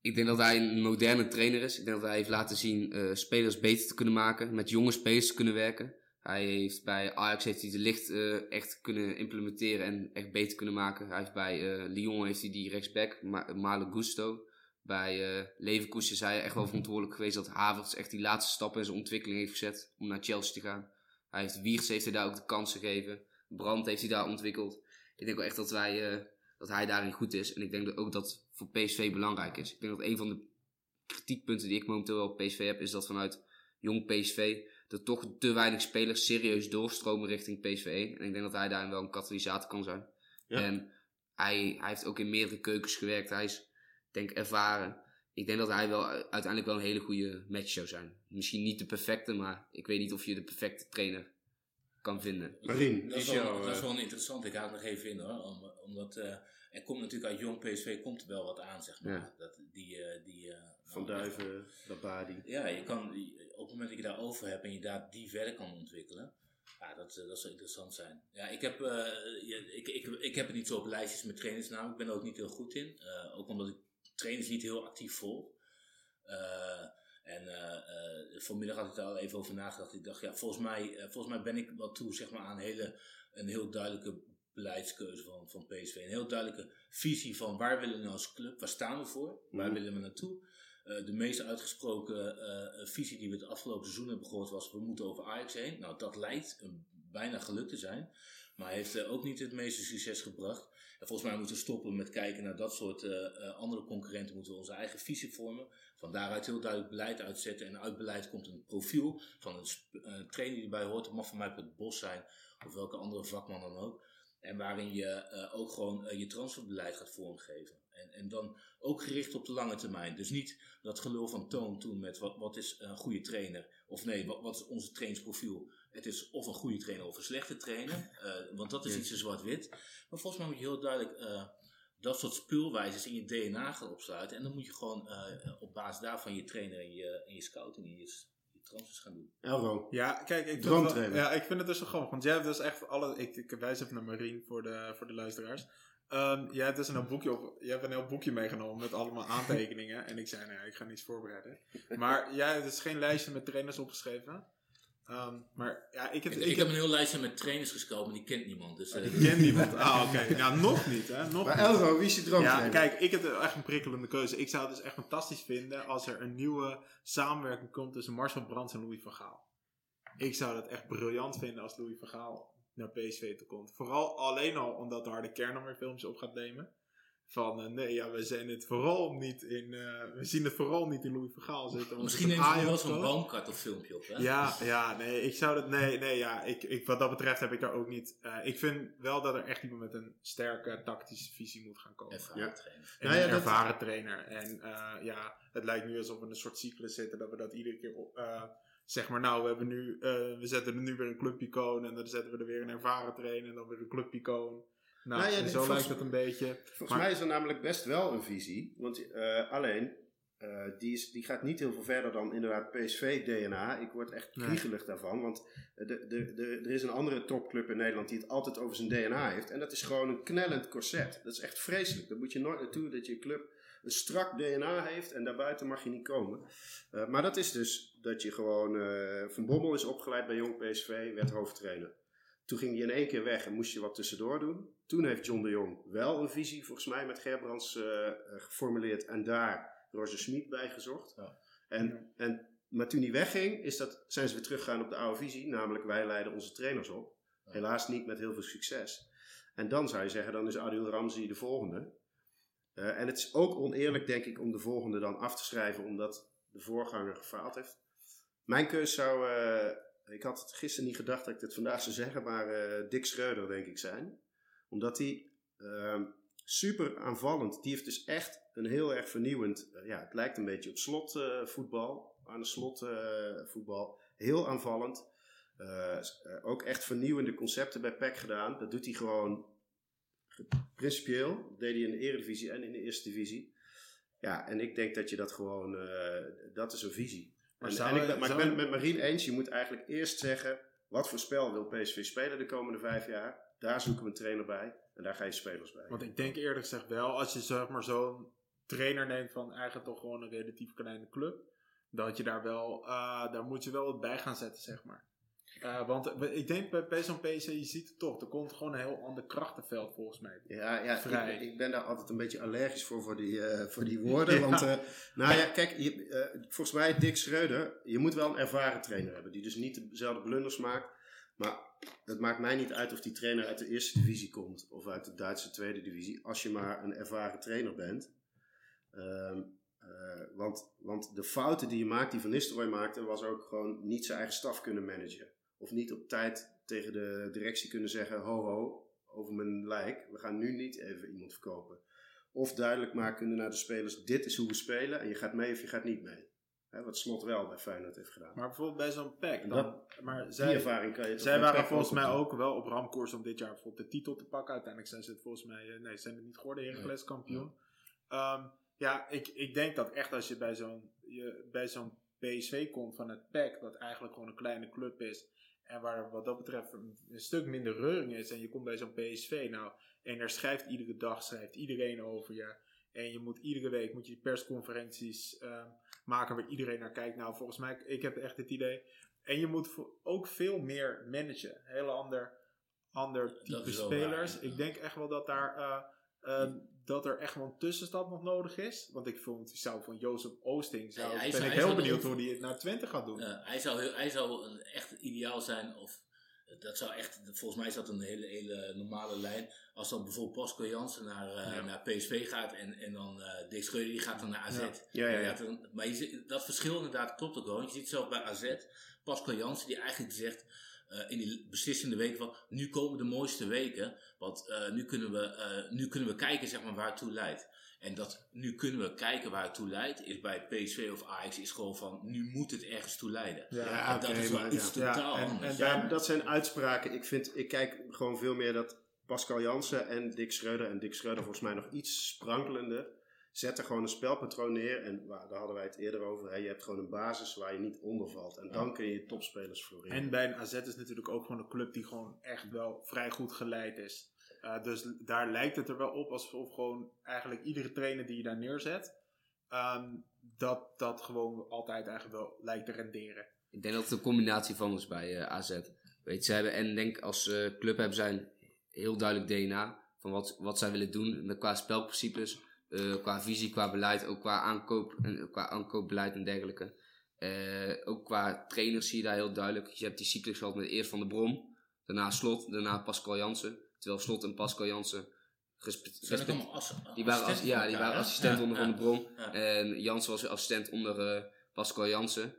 ik denk dat hij een moderne trainer is. Ik denk dat hij heeft laten zien eh, spelers beter te kunnen maken. Met jonge spelers te kunnen werken. Hij heeft bij Ajax heeft hij de licht eh, echt kunnen implementeren en echt beter kunnen maken. Hij heeft bij Lyon heeft hij die rechtsback, Ma Gusto. Bij eh Leverkusen is hij echt wel verantwoordelijk geweest dat Havertz echt die laatste stappen in zijn ontwikkeling heeft gezet om naar Chelsea te gaan. Hij heeft Wiertz heeft hij daar ook de kans gegeven. Brandt heeft hij daar ontwikkeld. Ik denk wel echt dat, wij, eh, dat hij daarin goed is. En ik denk dat ook dat voor PSV belangrijk is. Ik denk dat een van de kritiekpunten die ik momenteel wel op PSV heb, is dat vanuit jong PSV er toch te weinig spelers serieus doorstromen richting PSV 1. En ik denk dat hij daarin wel een katalysator kan zijn. Ja. En hij, hij heeft ook in meerdere keukens gewerkt. Hij is, denk ervaren. Ik denk dat hij wel uiteindelijk wel een hele goede match zou zijn. Misschien niet de perfecte, maar ik weet niet of je de perfecte trainer kan vinden. Marien, Dat is wel, dat is eh, wel een interessant. Ik haal het nog even in hoor. Om, omdat eh, er komt natuurlijk uit jong PSV komt er wel wat aan, zeg maar. Ja. Dat, die, eh, die, eh, Van nou, Duiven, Babadi. Ja, je kan, op het moment dat je daarover hebt en je daar die verder kan ontwikkelen. Ja, dat, dat zou interessant zijn. Ja, ik heb, eh, ik, ik, ik heb het niet zo op lijstjes met trainersnamen. Ik ben er ook niet heel goed in. Eh, ook omdat ik trainers niet heel actief volg. Eh, en eh, eh, vanmiddag had ik daar al even over nagedacht. Ik dacht, ja, volgens mij, volgens mij ben ik wel toe zeg maar, aan een, hele, een heel duidelijke beleidskeuze van, van PSV. Een heel duidelijke visie van waar willen we nou als club, waar staan we voor, waar Mhm. willen we naartoe. De meest uitgesproken visie die we het afgelopen seizoen hebben gehoord was: we moeten over Ajax heen. Nou, dat lijkt een, bijna gelukt te zijn, maar heeft ook niet het meeste succes gebracht. En volgens mij moeten we stoppen met kijken naar dat soort eh, eh, andere concurrenten. Moeten we onze eigen visie vormen. Van daaruit heel duidelijk beleid uitzetten. En uit beleid komt een profiel van een eh, trainer die erbij hoort. Het mag van mij op het bos zijn of welke andere vakman dan ook. En waarin je ook gewoon je transferbeleid gaat vormgeven. En, en dan ook gericht op de lange termijn. Dus niet dat gelul van Toon toen met wat, wat is een goede trainer. Of nee, wat, wat is onze trainingsprofiel. Het is of een goede trainer of een slechte trainer. [LAUGHS] Eh, want dat is iets in zwart-wit. Maar volgens mij moet je heel duidelijk eh, dat soort speelwijzes in je DNA gaan opsluiten. En dan moet je gewoon eh, op basis daarvan je trainer en je, en je scouting en je, je transfers gaan doen. Elro. Ja, kijk, ik Droomtrainer. ja, ik vind het dus zo grappig. Want jij hebt dus echt alle... Ik, ik wijs even naar Marien voor de, voor de luisteraars. Ehm, jij hebt dus een heel boekje op, jij hebt een heel boekje meegenomen met allemaal [LAUGHS] aantekeningen. en ik zei, nou ja, ik ga niets voorbereiden. Maar jij hebt dus geen lijstje met trainers opgeschreven. Ehm, maar ja, ik heb... Ik, ik heb een heel lijstje met trainers gekomen, die kent niemand. Dus, eh, Ik ken niemand. Ah, [LAUGHS] oké. Nou, nog niet, hè. Nog Maar niet. Elro, wie is je Ja, droomtrainer? kijk, ik heb echt een prikkelende keuze. Ik zou het dus echt fantastisch vinden als er een nieuwe samenwerking komt tussen Marcel Brands en Louis van Gaal. Ik zou dat echt briljant vinden als Louis van Gaal naar PSV toe komt. Vooral alleen al omdat de harde kern dan weer filmpjes op gaat nemen. Van eh, nee, ja, we zijn het vooral niet in. eh, we zien het vooral niet in Louis van Gaal zitten. misschien het neemt hij wel zo'n boomkart of filmpje op. Hè? Ja, ja, nee, ik zou dat. Nee, nee, ja, ik, ik, wat dat betreft heb ik daar ook niet. eh, ik vind wel dat er echt iemand met een sterke tactische visie moet gaan komen. Even Ja. trainen. En Nou ja, een dat- ervaren trainer. En eh, ja, het lijkt nu alsof we in een soort cyclus zitten. Dat we dat iedere keer op, eh, zeg maar, nou, we, hebben nu, eh, we zetten er nu weer een clubicoon. En dan zetten we er weer een ervaren trainer. En dan weer een clubicoon. Nou, Nou ja, en zo lijkt het een beetje. Volgens Maar- mij is er namelijk best wel een visie. Want eh, alleen, eh, die, is, die gaat niet heel veel verder dan inderdaad PSV-DNA. Ik word echt Nee. kriegelig daarvan. Want de, de, de, er is een andere topclub in Nederland die het altijd over zijn DNA heeft. En dat is gewoon een knellend corset. Dat is echt vreselijk. Daar moet je nooit naartoe dat je club een strak DNA heeft. En daarbuiten mag je niet komen. Eh, maar dat is dus dat je gewoon... eh, Van Bommel is opgeleid bij Jong PSV, werd hoofdtrainer. Toen ging hij in één keer weg en moest je wat tussendoor doen. Toen heeft John de Jong wel een visie, volgens mij, met Gerbrands eh, eh, geformuleerd. En daar Roger Smit bij gezocht. Ja. En, en, maar toen hij wegging, is dat, zijn ze weer teruggegaan op de oude visie. Namelijk, wij leiden onze trainers op. Ja. Helaas niet met heel veel succes. En dan zou je zeggen, dan is Adil Ramzi de volgende. Eh, en het is ook oneerlijk, denk ik, om de volgende dan af te schrijven, omdat de voorganger gefaald heeft. Mijn keus zou, ik had het gisteren niet gedacht dat ik dit vandaag zou zeggen, maar eh, Dick Schreuder denk ik zijn. Omdat hij ehm, super aanvallend, die heeft dus echt een heel erg vernieuwend, eh, ja het lijkt een beetje op slotvoetbal, aan de slotvoetbal. heel aanvallend. Eh, eh, ook echt vernieuwende concepten bij PEC gedaan. Dat doet hij gewoon ge- principieel. Dat deed hij in de Eredivisie en in de Eerste Divisie. Ja, en ik denk dat je dat gewoon, eh, dat is een visie. Maar En, ik, je- ben- maar ik zou ben je- het met Marien eens. Je moet eigenlijk eerst zeggen: wat voor spel wil PSV spelen de komende vijf jaar? Daar zoeken we een trainer bij en daar ga je spelers bij. Want ik denk eerlijk gezegd wel, als je zeg maar zo'n trainer neemt van eigenlijk toch gewoon een relatief kleine club, dat je daar wel, eh, daar moet je wel wat bij gaan zetten, zeg maar. Eh, want ik denk bij, bij zo'n PC, je ziet het toch, er komt gewoon een heel ander krachtenveld volgens mij. Ja, ja Vrij. ik, ik ben daar altijd een beetje allergisch voor, voor die, eh, voor die woorden. [LAUGHS] Ja. Want, eh, nou ja, kijk, je, volgens mij Dick Schreuder, je moet wel een ervaren trainer hebben. Die dus niet dezelfde blunders maakt. Maar het maakt mij niet uit of die trainer uit de eerste divisie komt. Of uit de Duitse tweede divisie. Als je maar een ervaren trainer bent. Ehm, eh, want, want de fouten die je maakt, die Van Nistelrooy maakte, was ook gewoon niet zijn eigen staf kunnen managen. Of niet op tijd tegen de directie kunnen zeggen, ho ho, over mijn lijk. We gaan nu niet even iemand verkopen. Of duidelijk maken kunnen naar de spelers, dit is hoe we spelen. En je gaat mee of je gaat niet mee. Hè, wat Slot wel bij Feyenoord heeft gedaan. Maar bijvoorbeeld bij zo'n pack, dan, maar die zij, ervaring kan je zij waren volgens mij ook wel op ramkoers om dit jaar bijvoorbeeld de titel te pakken. Uiteindelijk zijn ze het volgens mij, eh, nee, zijn het niet geworden, Heracles kampioen. Ja, ja ik, ik denk dat echt als je bij zo'n, je, bij zo'n PSV komt van het PEC, dat eigenlijk gewoon een kleine club is. En waar wat dat betreft een, een stuk minder reuring is. En je komt bij zo'n PSV nou. En er schrijft iedere dag schrijft iedereen over je. En je moet iedere week moet je persconferenties ehm, maken waar iedereen naar kijkt. Nou, volgens mij, ik heb echt het idee. En je moet ook veel meer managen. Hele ander, ander type spelers. waar, Ik denk echt wel dat daar. eh, eh, dat er echt wel een tussenstap nog nodig is. Want ik vond, zou van Jozef Oosting, zou, Ja, ben zou- ik heel benieuwd hoe hij het naar Twente gaat doen. Hij, zou, heel- hij zou een- echt ideaal zijn, of dat zou echt, volgens mij is dat een hele, hele normale lijn. Als dan bijvoorbeeld Pascal Jansen naar, Ja. naar PSV gaat en, en dan eh Dick Schreuder die gaat dan naar AZ. Ja. Ja, dan- maar je dat verschil inderdaad klopt ook wel. Je ziet zelf bij AZ, Pascal Jansen die eigenlijk zegt in die beslissende weken van nu komen de mooiste weken, want eh, nu, kunnen we, eh, nu kunnen we kijken zeg maar, waar het toe leidt. En dat nu kunnen we kijken waar het toe leidt, is bij PSV of Ajax is gewoon van nu moet het ergens toe leiden. Ja, En dat is wel maar iets ja. totaal Ja, en- anders. en Ja, daar- dat zijn uitspraken. Ik, vind, ik kijk gewoon veel meer dat Pascal Jansen en Dick Schreuder, en Dick Schreuder volgens mij nog iets sprankelender, zetten gewoon een spelpatroon neer. En waar, daar hadden wij het eerder over. Hè, je hebt gewoon een basis waar je niet onder valt. En dan kun je topspelers floreren. En bij een AZ is natuurlijk ook gewoon een club die gewoon echt wel vrij goed geleid is. Uh, dus daar lijkt het er wel op alsof gewoon eigenlijk iedere trainer die je daar neerzet, um, dat dat gewoon altijd eigenlijk wel lijkt te renderen. Ik denk dat het een combinatie van is bij eh, AZ. Weet, ze hebben, en denk als eh, club hebben zij een heel duidelijk DNA van wat, wat zij willen doen qua spelprincipes, eh, qua visie, qua beleid, ook qua aankoop en qua aankoopbeleid en dergelijke. Eh, ook qua trainers zie je daar heel duidelijk. Je hebt die cyclus gehad met eerst Van de Brom, daarna Slot, daarna Pascal Jansen. Terwijl Slot en Pascal Jansen die waren, als, ja, die waren assistent Ja, onder ja. Van de Brom. Ja. En Jansen was assistent onder eh, Pascal Jansen.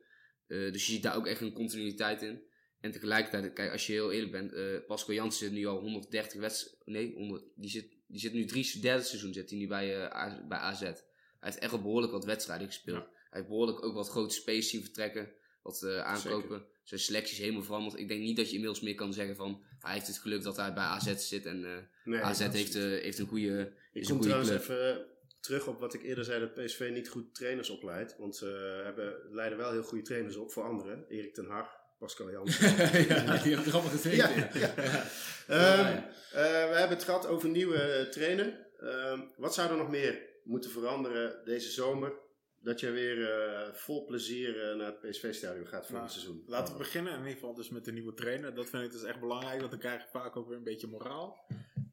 Eh, dus je ziet daar ook echt een continuïteit in. En tegelijkertijd, kijk, als je heel eerlijk bent, eh, Pascal Jansen zit nu al 130 wedstrijden. Nee, 100, die, zit, die zit nu drie, derde seizoen zit hij nu bij, eh, bij AZ. Hij heeft echt al behoorlijk wat wedstrijden gespeeld. Hij heeft behoorlijk ook wat grote space zien vertrekken. Wat eh, aankopen. Zijn selectie is helemaal veranderd. Ik denk niet dat je inmiddels meer kan zeggen van hij heeft het geluk dat hij bij AZ zit. En eh, Nee, AZ heeft, heeft een goede, Ik kom trouwens club. even terug op wat ik eerder zei, dat PSV niet goed trainers opleidt. Want ze hebben, leiden wel heel goede trainers op voor anderen. Erik ten Hag, Pascal Jansen. [LAUGHS] ja, die heb ik er allemaal gezeten. Ja, Ja, ja. ja. Ehm, eh, we hebben het gehad over nieuwe eh, trainer. Ehm, wat zou er nog meer moeten veranderen deze zomer? Dat je weer eh, vol plezier naar het PSV-stadion gaat voor Nou, het seizoen. Laten we beginnen in ieder geval dus met de nieuwe trainer. Dat vind ik dus echt belangrijk, want dan krijg je vaak ook weer een beetje moraal.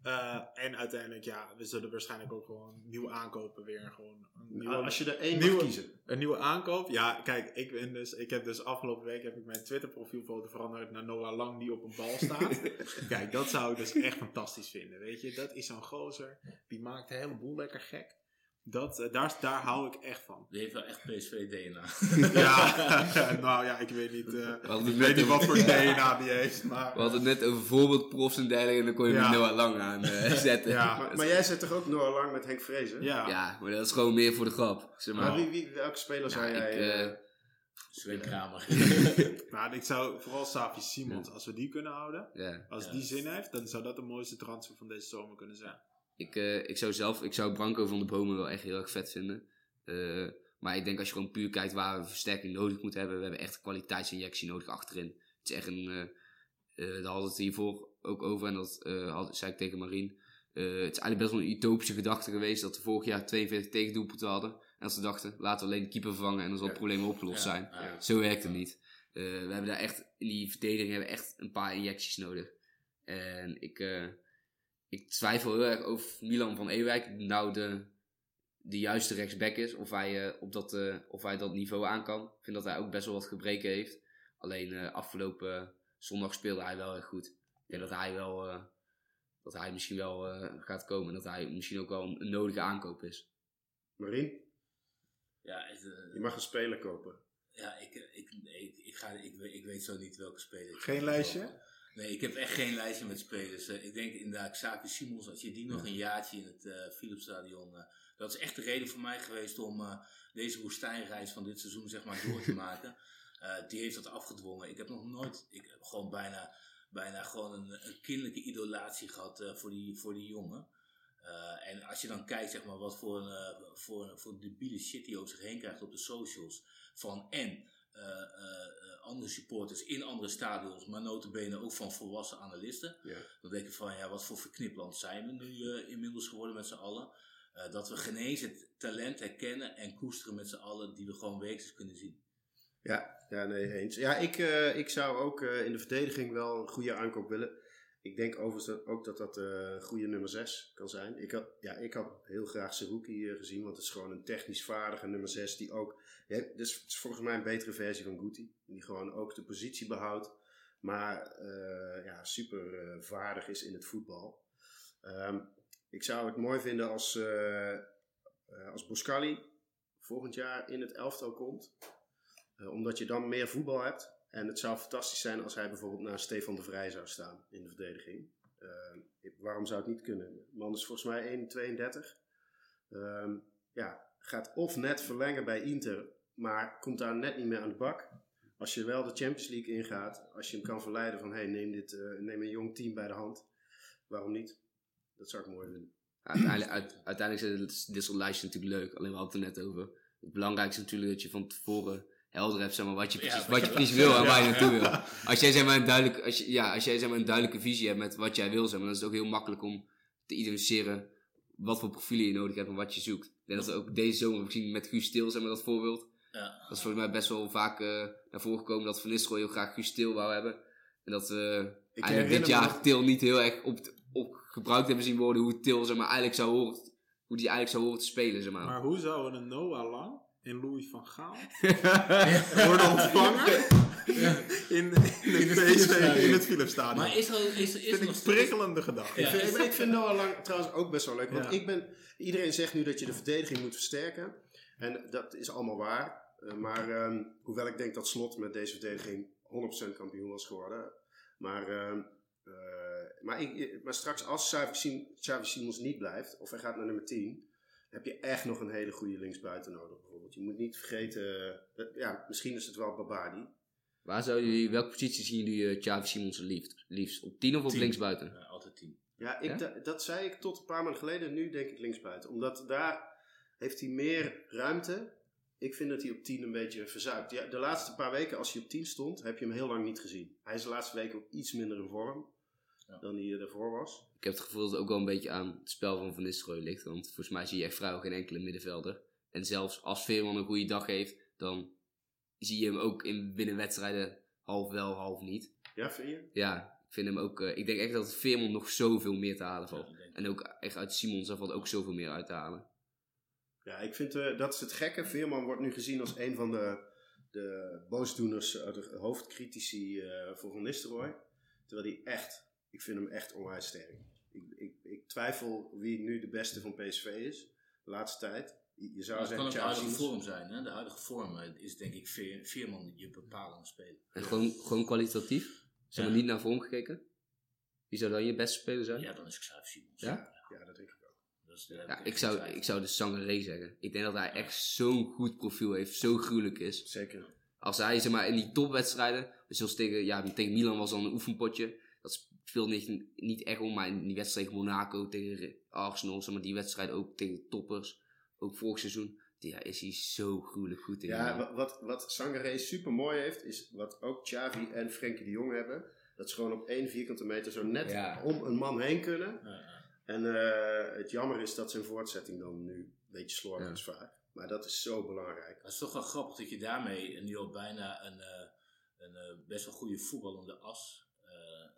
Eh, en uiteindelijk, ja, we zullen waarschijnlijk ook gewoon nieuw aankopen weer. Gewoon een nieuwe, Als je er één nieuwe- mag kiezen. een nieuwe aankoop. Ja, kijk, ik, ben dus, ik heb dus afgelopen week heb ik mijn Twitter profielfoto veranderd naar Noah Lang die op een bal staat. [LAUGHS] kijk, dat zou ik dus echt fantastisch vinden, weet je. Dat is zo'n gozer, die maakt een heleboel lekker gek. Dat, eh, daar, daar hou ik echt van. Die heeft wel echt PSV-DNA. [LAUGHS] Ja, [LAUGHS] nou ja, ik weet niet, eh, ik weet net niet wat voor DNA die heeft, maar... We hadden het net over voorbeeldprofs en dergelijke en dan kon je Ja. Noah Lang aan eh, zetten. Ja. Maar, [LAUGHS] maar jij zet toch ook Noah Lang met Henk Vrezen? Ja, Ja, maar dat is gewoon meer voor de grap. Zeg maar. Maar wie, wie, welke speler zou Ja, jij... ik, eh, eh, Sven Kramer. nou, ik zou vooral Savi Simons, als we die kunnen houden, ja. als Ja. die zin heeft, dan zou dat de mooiste transfer van deze zomer kunnen zijn. Ik, eh, ik zou zelf, ik zou Branco van de Bomen wel echt heel erg vet vinden. Eh, maar ik denk als je gewoon puur kijkt waar we versterking nodig moeten hebben, we hebben echt een kwaliteitsinjectie nodig achterin. Het is echt een, eh daar hadden we het hiervoor ook over en dat had, zei ik tegen Marien. Het is eigenlijk best wel een utopische gedachte geweest dat we vorig jaar 42 tegendoelpunten hadden. En dat ze dachten, laten we alleen de keeper vervangen en dan zal het Ja. probleem opgelost Ja, zijn. ja. Zo werkt het niet. We hebben daar echt, in die verdediging hebben we echt een paar injecties nodig. En ik, ik twijfel heel erg of Milan van Ewijk nou de, de juiste rechtsback is. Of hij, eh, op dat, eh, of hij dat niveau aan kan. Ik vind dat hij ook best wel wat gebreken heeft. Alleen eh, afgelopen zondag speelde hij wel erg goed. Ik denk dat hij wel, eh, dat hij misschien wel eh, gaat komen. En dat hij misschien ook wel een, een nodige aankoop is. Marien, Ja, het, eh, je mag een speler kopen. ja ik, ik, ik, ik, ga, ik, weet- ik weet zo niet welke speler. ik Geen lijstje? Nee, ik heb echt geen lijstje met spelers. Eh, ik denk inderdaad, Xavi Simons, als je die nog een jaartje in het eh Philipsstadion... eh, dat is echt de reden voor mij geweest om deze woestijnreis van dit seizoen zeg maar door te [LAUGHS] maken. Die heeft dat afgedwongen. Ik heb nog nooit, ik heb gewoon bijna, bijna gewoon een, een kinderlijke idolatie gehad eh, voor, die, voor die jongen. En als je dan kijkt, zeg maar, wat voor een, voor, een- voor een debiele shit die over zich heen krijgt op de socials. Van en andere supporters in andere stadions, maar notabene ook van volwassen analisten. Ja. Dan denk ik van, ja, wat voor verknipland zijn we nu eh, inmiddels geworden met z'n allen. Eh, dat we genezen het talent herkennen en koesteren met z'n allen, die we gewoon wekelijks kunnen zien. Ja, ja nee, eens. Ja, ik, eh, ik zou ook in de verdediging wel een goede aankoop willen. Ik denk overigens ook dat dat een goede nummer 6 kan zijn. Ik had, ja, ik had heel graag Seruki gezien, want het is gewoon een technisch vaardige nummer 6 die ook... Ja, dus het is volgens mij een betere versie van Guti. Die gewoon ook de positie behoudt, maar eh, ja, super eh, vaardig is in het voetbal. Ehm, ik zou het mooi vinden als, eh, als Boscali volgend jaar in het elftal komt. Omdat je dan meer voetbal hebt. En het zou fantastisch zijn als hij bijvoorbeeld naast Stefan de Vrij zou staan in de verdediging. Eh, ik- waarom zou het niet kunnen? De man is volgens mij 1,32. Ehm ja, gaat of net verlengen bij Inter, maar komt daar net niet meer aan de bak. Als je wel de Champions League ingaat, als je hem kan verleiden van hey, neem, dit, eh, neem een jong team bij de hand. Waarom niet? Dat zou ik mooi vinden. Uiteindelijk, uit- uiteindelijk zijn dit- soort lijstjes natuurlijk leuk. Alleen we hadden het er net over. Het belangrijkste is natuurlijk dat je van tevoren helder hebt zeg maar, wat je precies, wat wat je precies wil en waar je naartoe wil. Als jij, zeg maar, een, duidelijk, als je, ja, als jij zeg maar, een duidelijke visie hebt met wat jij wil, zeg maar, dan is het ook heel makkelijk om te identificeren wat voor profielen je nodig hebt en wat je zoekt. Ik denk dat we ook deze zomer gezien met Guus Stil, zeg maar, dat voorbeeld. Ja. Dat is volgens mij best wel vaak eh, naar voren gekomen dat Van Nistelrooy heel graag Guus Til wou hebben. En dat we Ik eigenlijk dit jaar nog- Til niet heel erg op, op gebruikt hebben zien worden hoe Til zeg maar, eigenlijk zou horen, hoe die eigenlijk zou horen te spelen. Zeg maar. Maar hoe zou een Noah Lang in Louis van Gaal [LAUGHS] worden ontvangen in, in, het PSV, in het Philipsstadion? Maar is er, is, is er vind nog ik steeds... prikkelende gedachte. Ik Ja. vind, maar ik vind Noah Lang trouwens ook best wel leuk. Want Ja. ik ben, iedereen zegt nu dat je de verdediging moet versterken. En dat is allemaal waar. Eh, maar ehm, hoewel ik denk dat Slot met deze verdediging 100% kampioen was geworden. Maar, ehm, eh, maar, ik, maar straks als Xavi Sim- Xavi Simons niet blijft, of hij gaat naar nummer 10, heb je echt nog een hele goede linksbuiten nodig. Bijvoorbeeld. Je moet niet vergeten, eh, ja, misschien is het wel Babadi. Waar zou jullie, welke positie zien jullie uh, Xavi Simons liefst? liefst? Op 10 of op Tien. linksbuiten? Ja, altijd tien. Ja, ik, Ja? da- dat zei ik tot een paar maanden geleden. Nu denk ik linksbuiten. Omdat daar heeft hij meer ruimte. Ik vind dat hij op 10 een beetje verzuipt. Ja, de laatste paar weken als hij op 10 stond, heb je hem heel lang niet gezien. Hij is de laatste weken ook iets minder in vorm Ja. dan hij ervoor was. Ik heb het gevoel dat het ook wel een beetje aan het spel van Van Nistelrooy ligt. Want volgens mij zie je echt vrijwel geen enkele middenvelder. En zelfs als Veerman een goede dag heeft, dan zie je hem ook in binnen wedstrijden half wel, half niet. Ja, vind je? Ja, ik vind hem ook... eh, ik denk echt dat Veerman nog zoveel meer te halen valt. En ook echt uit Simons, valt ook zoveel meer uit te halen. Ja, ik vind eh, dat is het gekke. Veerman wordt nu gezien als een van de, de boosdoeners, eh, de hoofdcritici eh, voor Van Nistelrooy. Terwijl hij echt, ik vind hem echt onwijs sterk. Ik, ik, ik twijfel wie nu de beste van PSV is, de laatste tijd. Je zou het kan ook de huidige vorm zijn. Hè? De huidige vorm is denk ik Veer, Veerman je bepalende speler. En gewoon, gewoon kwalitatief. Ze hebben Ja. niet naar vorm gekeken. Wie zou dan je beste speler zijn? Ja, dan is Xavi Simons. Ja? Ja, dat denk ik heb Ja, ik zou, ik zou de Sangaré zeggen. Ik denk dat hij echt zo'n goed profiel heeft, zo gruwelijk is. Zeker. Als hij zeg maar, in die topwedstrijden, dus zoals tegen, ja, tegen Milan was dan een oefenpotje. Dat speelt niet, niet echt om, maar in die wedstrijd tegen Monaco, tegen Arsenal, zeg maar, die wedstrijd ook tegen toppers, ook vorig seizoen. Ja, is hij zo gruwelijk goed in. Ja, wa- wat, wat Sangaré super mooi heeft, is wat ook Xavi en Frenkie de Jong hebben. Dat ze gewoon op één vierkante meter zo net Ja. om een man heen kunnen. Ja. En eh, het jammer is dat zijn voortzetting dan nu een beetje slordig Ja. is vaak. Maar dat is zo belangrijk. Het is toch wel grappig dat je daarmee nu al bijna een, eh, een eh, best wel goede voetballende as eh,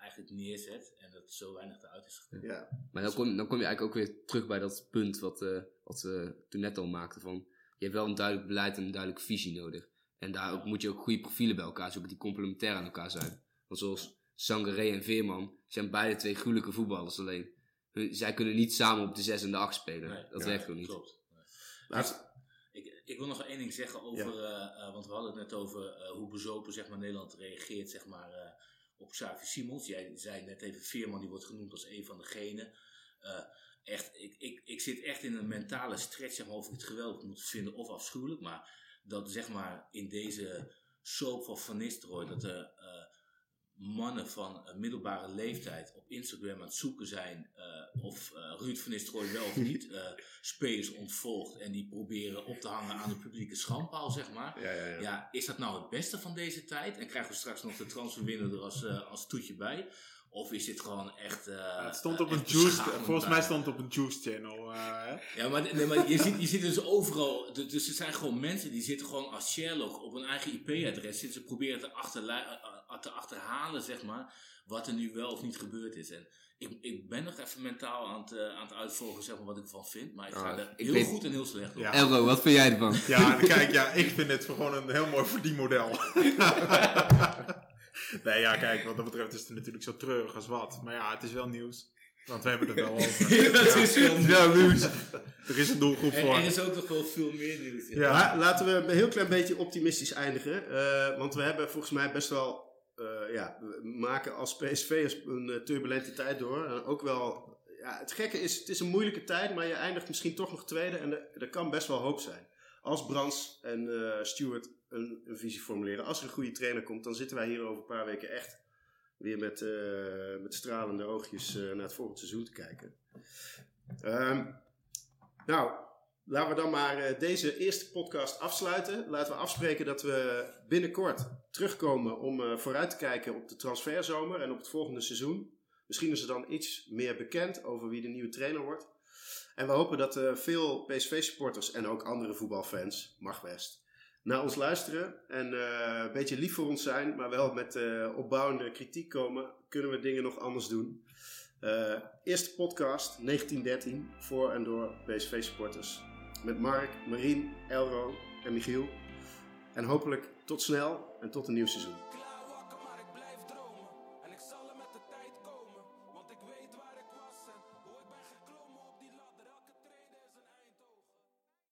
eigenlijk neerzet. En dat zo weinig eruit is gekomen. Ja, Maar dan kom, dan kom je eigenlijk ook weer terug bij dat punt wat, eh, wat we toen net al maakten. Van, je hebt wel een duidelijk beleid en een duidelijke visie nodig. En daar ook, moet je ook goede profielen bij elkaar zoeken die complementair aan elkaar zijn. Want zoals Sangaré en Veerman zijn beide twee gruwelijke voetballers. Alleen, hun- zij kunnen niet samen op de 6 en de 8 spelen. Nee, dat ja, werkt gewoon niet. Klopt. Nee. Laatst- Ik, ik wil nog één ding zeggen over, eh, eh, want we hadden het net over eh, hoe bezopen zeg maar, Nederland reageert zeg maar, eh, op Xavi Simons. Jij zei net even Veerman, die wordt genoemd als een van degenen. Eh, echt, ik, ik, ik zit echt in een mentale stretch zeg maar, of ik het geweldig moet vinden of afschuwelijk. Maar dat zeg maar in deze soap van Van Nistelrooy, dat er eh, mannen van een middelbare leeftijd op Instagram aan het zoeken zijn eh, of eh, Ruud van Nistelrooy wel of niet [LAUGHS] eh, spelers ontvolgt en die proberen op te hangen aan de publieke schandpaal, zeg maar. ja, ja. ja. Ja, is dat nou het beste van deze tijd? En krijgen we straks nog de transferwinner er als, eh, als toetje bij? Of is dit gewoon echt... eh, het stond op een juice, volgens mij stond het op een juice channel. eh? Ja, maar, nee, maar je, ziet, je ziet dus overal... Dus er zijn gewoon mensen die zitten gewoon als Sherlock op een eigen IP-adres. Zitten ze proberen te, eh, te achterhalen, zeg maar, wat er nu wel of niet gebeurd is. En ik, ik ben nog even mentaal aan het, eh, aan het uitvolgen, zeg maar, wat ik ervan vind. Maar ik ga Ah, er ik heel weet- goed en heel slecht op. Ja. Elro, wat vind jij ervan? Ja, kijk, ja, ik vind dit gewoon een heel mooi verdienmodel. [LAUGHS] nee, ja, kijk, wat dat betreft is het natuurlijk zo treurig als wat. Maar ja, het is wel nieuws. Want we hebben het er wel [LAUGHS] over. Ja, dat is wel Ja, nieuws. Er is een doelgroep En voor. er is ook nog wel veel meer nieuws. in. Ja. Laten we een heel klein beetje optimistisch eindigen. eh, want we hebben volgens mij best wel. Eh, ja, we maken als PSV'ers een eh, turbulente tijd door. En ook wel. Ja, het gekke is, het is een moeilijke tijd, maar je eindigt misschien toch nog tweede. En er, kan best wel hoop zijn. Als Brands en eh Stuart een, visie formuleren. Als er een goede trainer komt, dan zitten wij hier over een paar weken echt weer met, met stralende oogjes naar het volgende seizoen te kijken. Ehm, nou, Laten we dan maar eh, deze eerste podcast afsluiten. Laten we afspreken dat we binnenkort terugkomen om eh, vooruit te kijken op de transferzomer en op het volgende seizoen. Misschien is er dan iets meer bekend over wie de nieuwe trainer wordt. En we hopen dat uh, veel PSV-supporters en ook andere voetbalfans, mag best, naar ons luisteren. En een beetje lief voor ons zijn, maar wel met opbouwende kritiek komen. Kunnen we dingen nog anders doen? eerste podcast, 1913, voor en door PSV-supporters. Met Mark, Marien, Elro en Michiel. En hopelijk tot snel en tot een nieuw seizoen.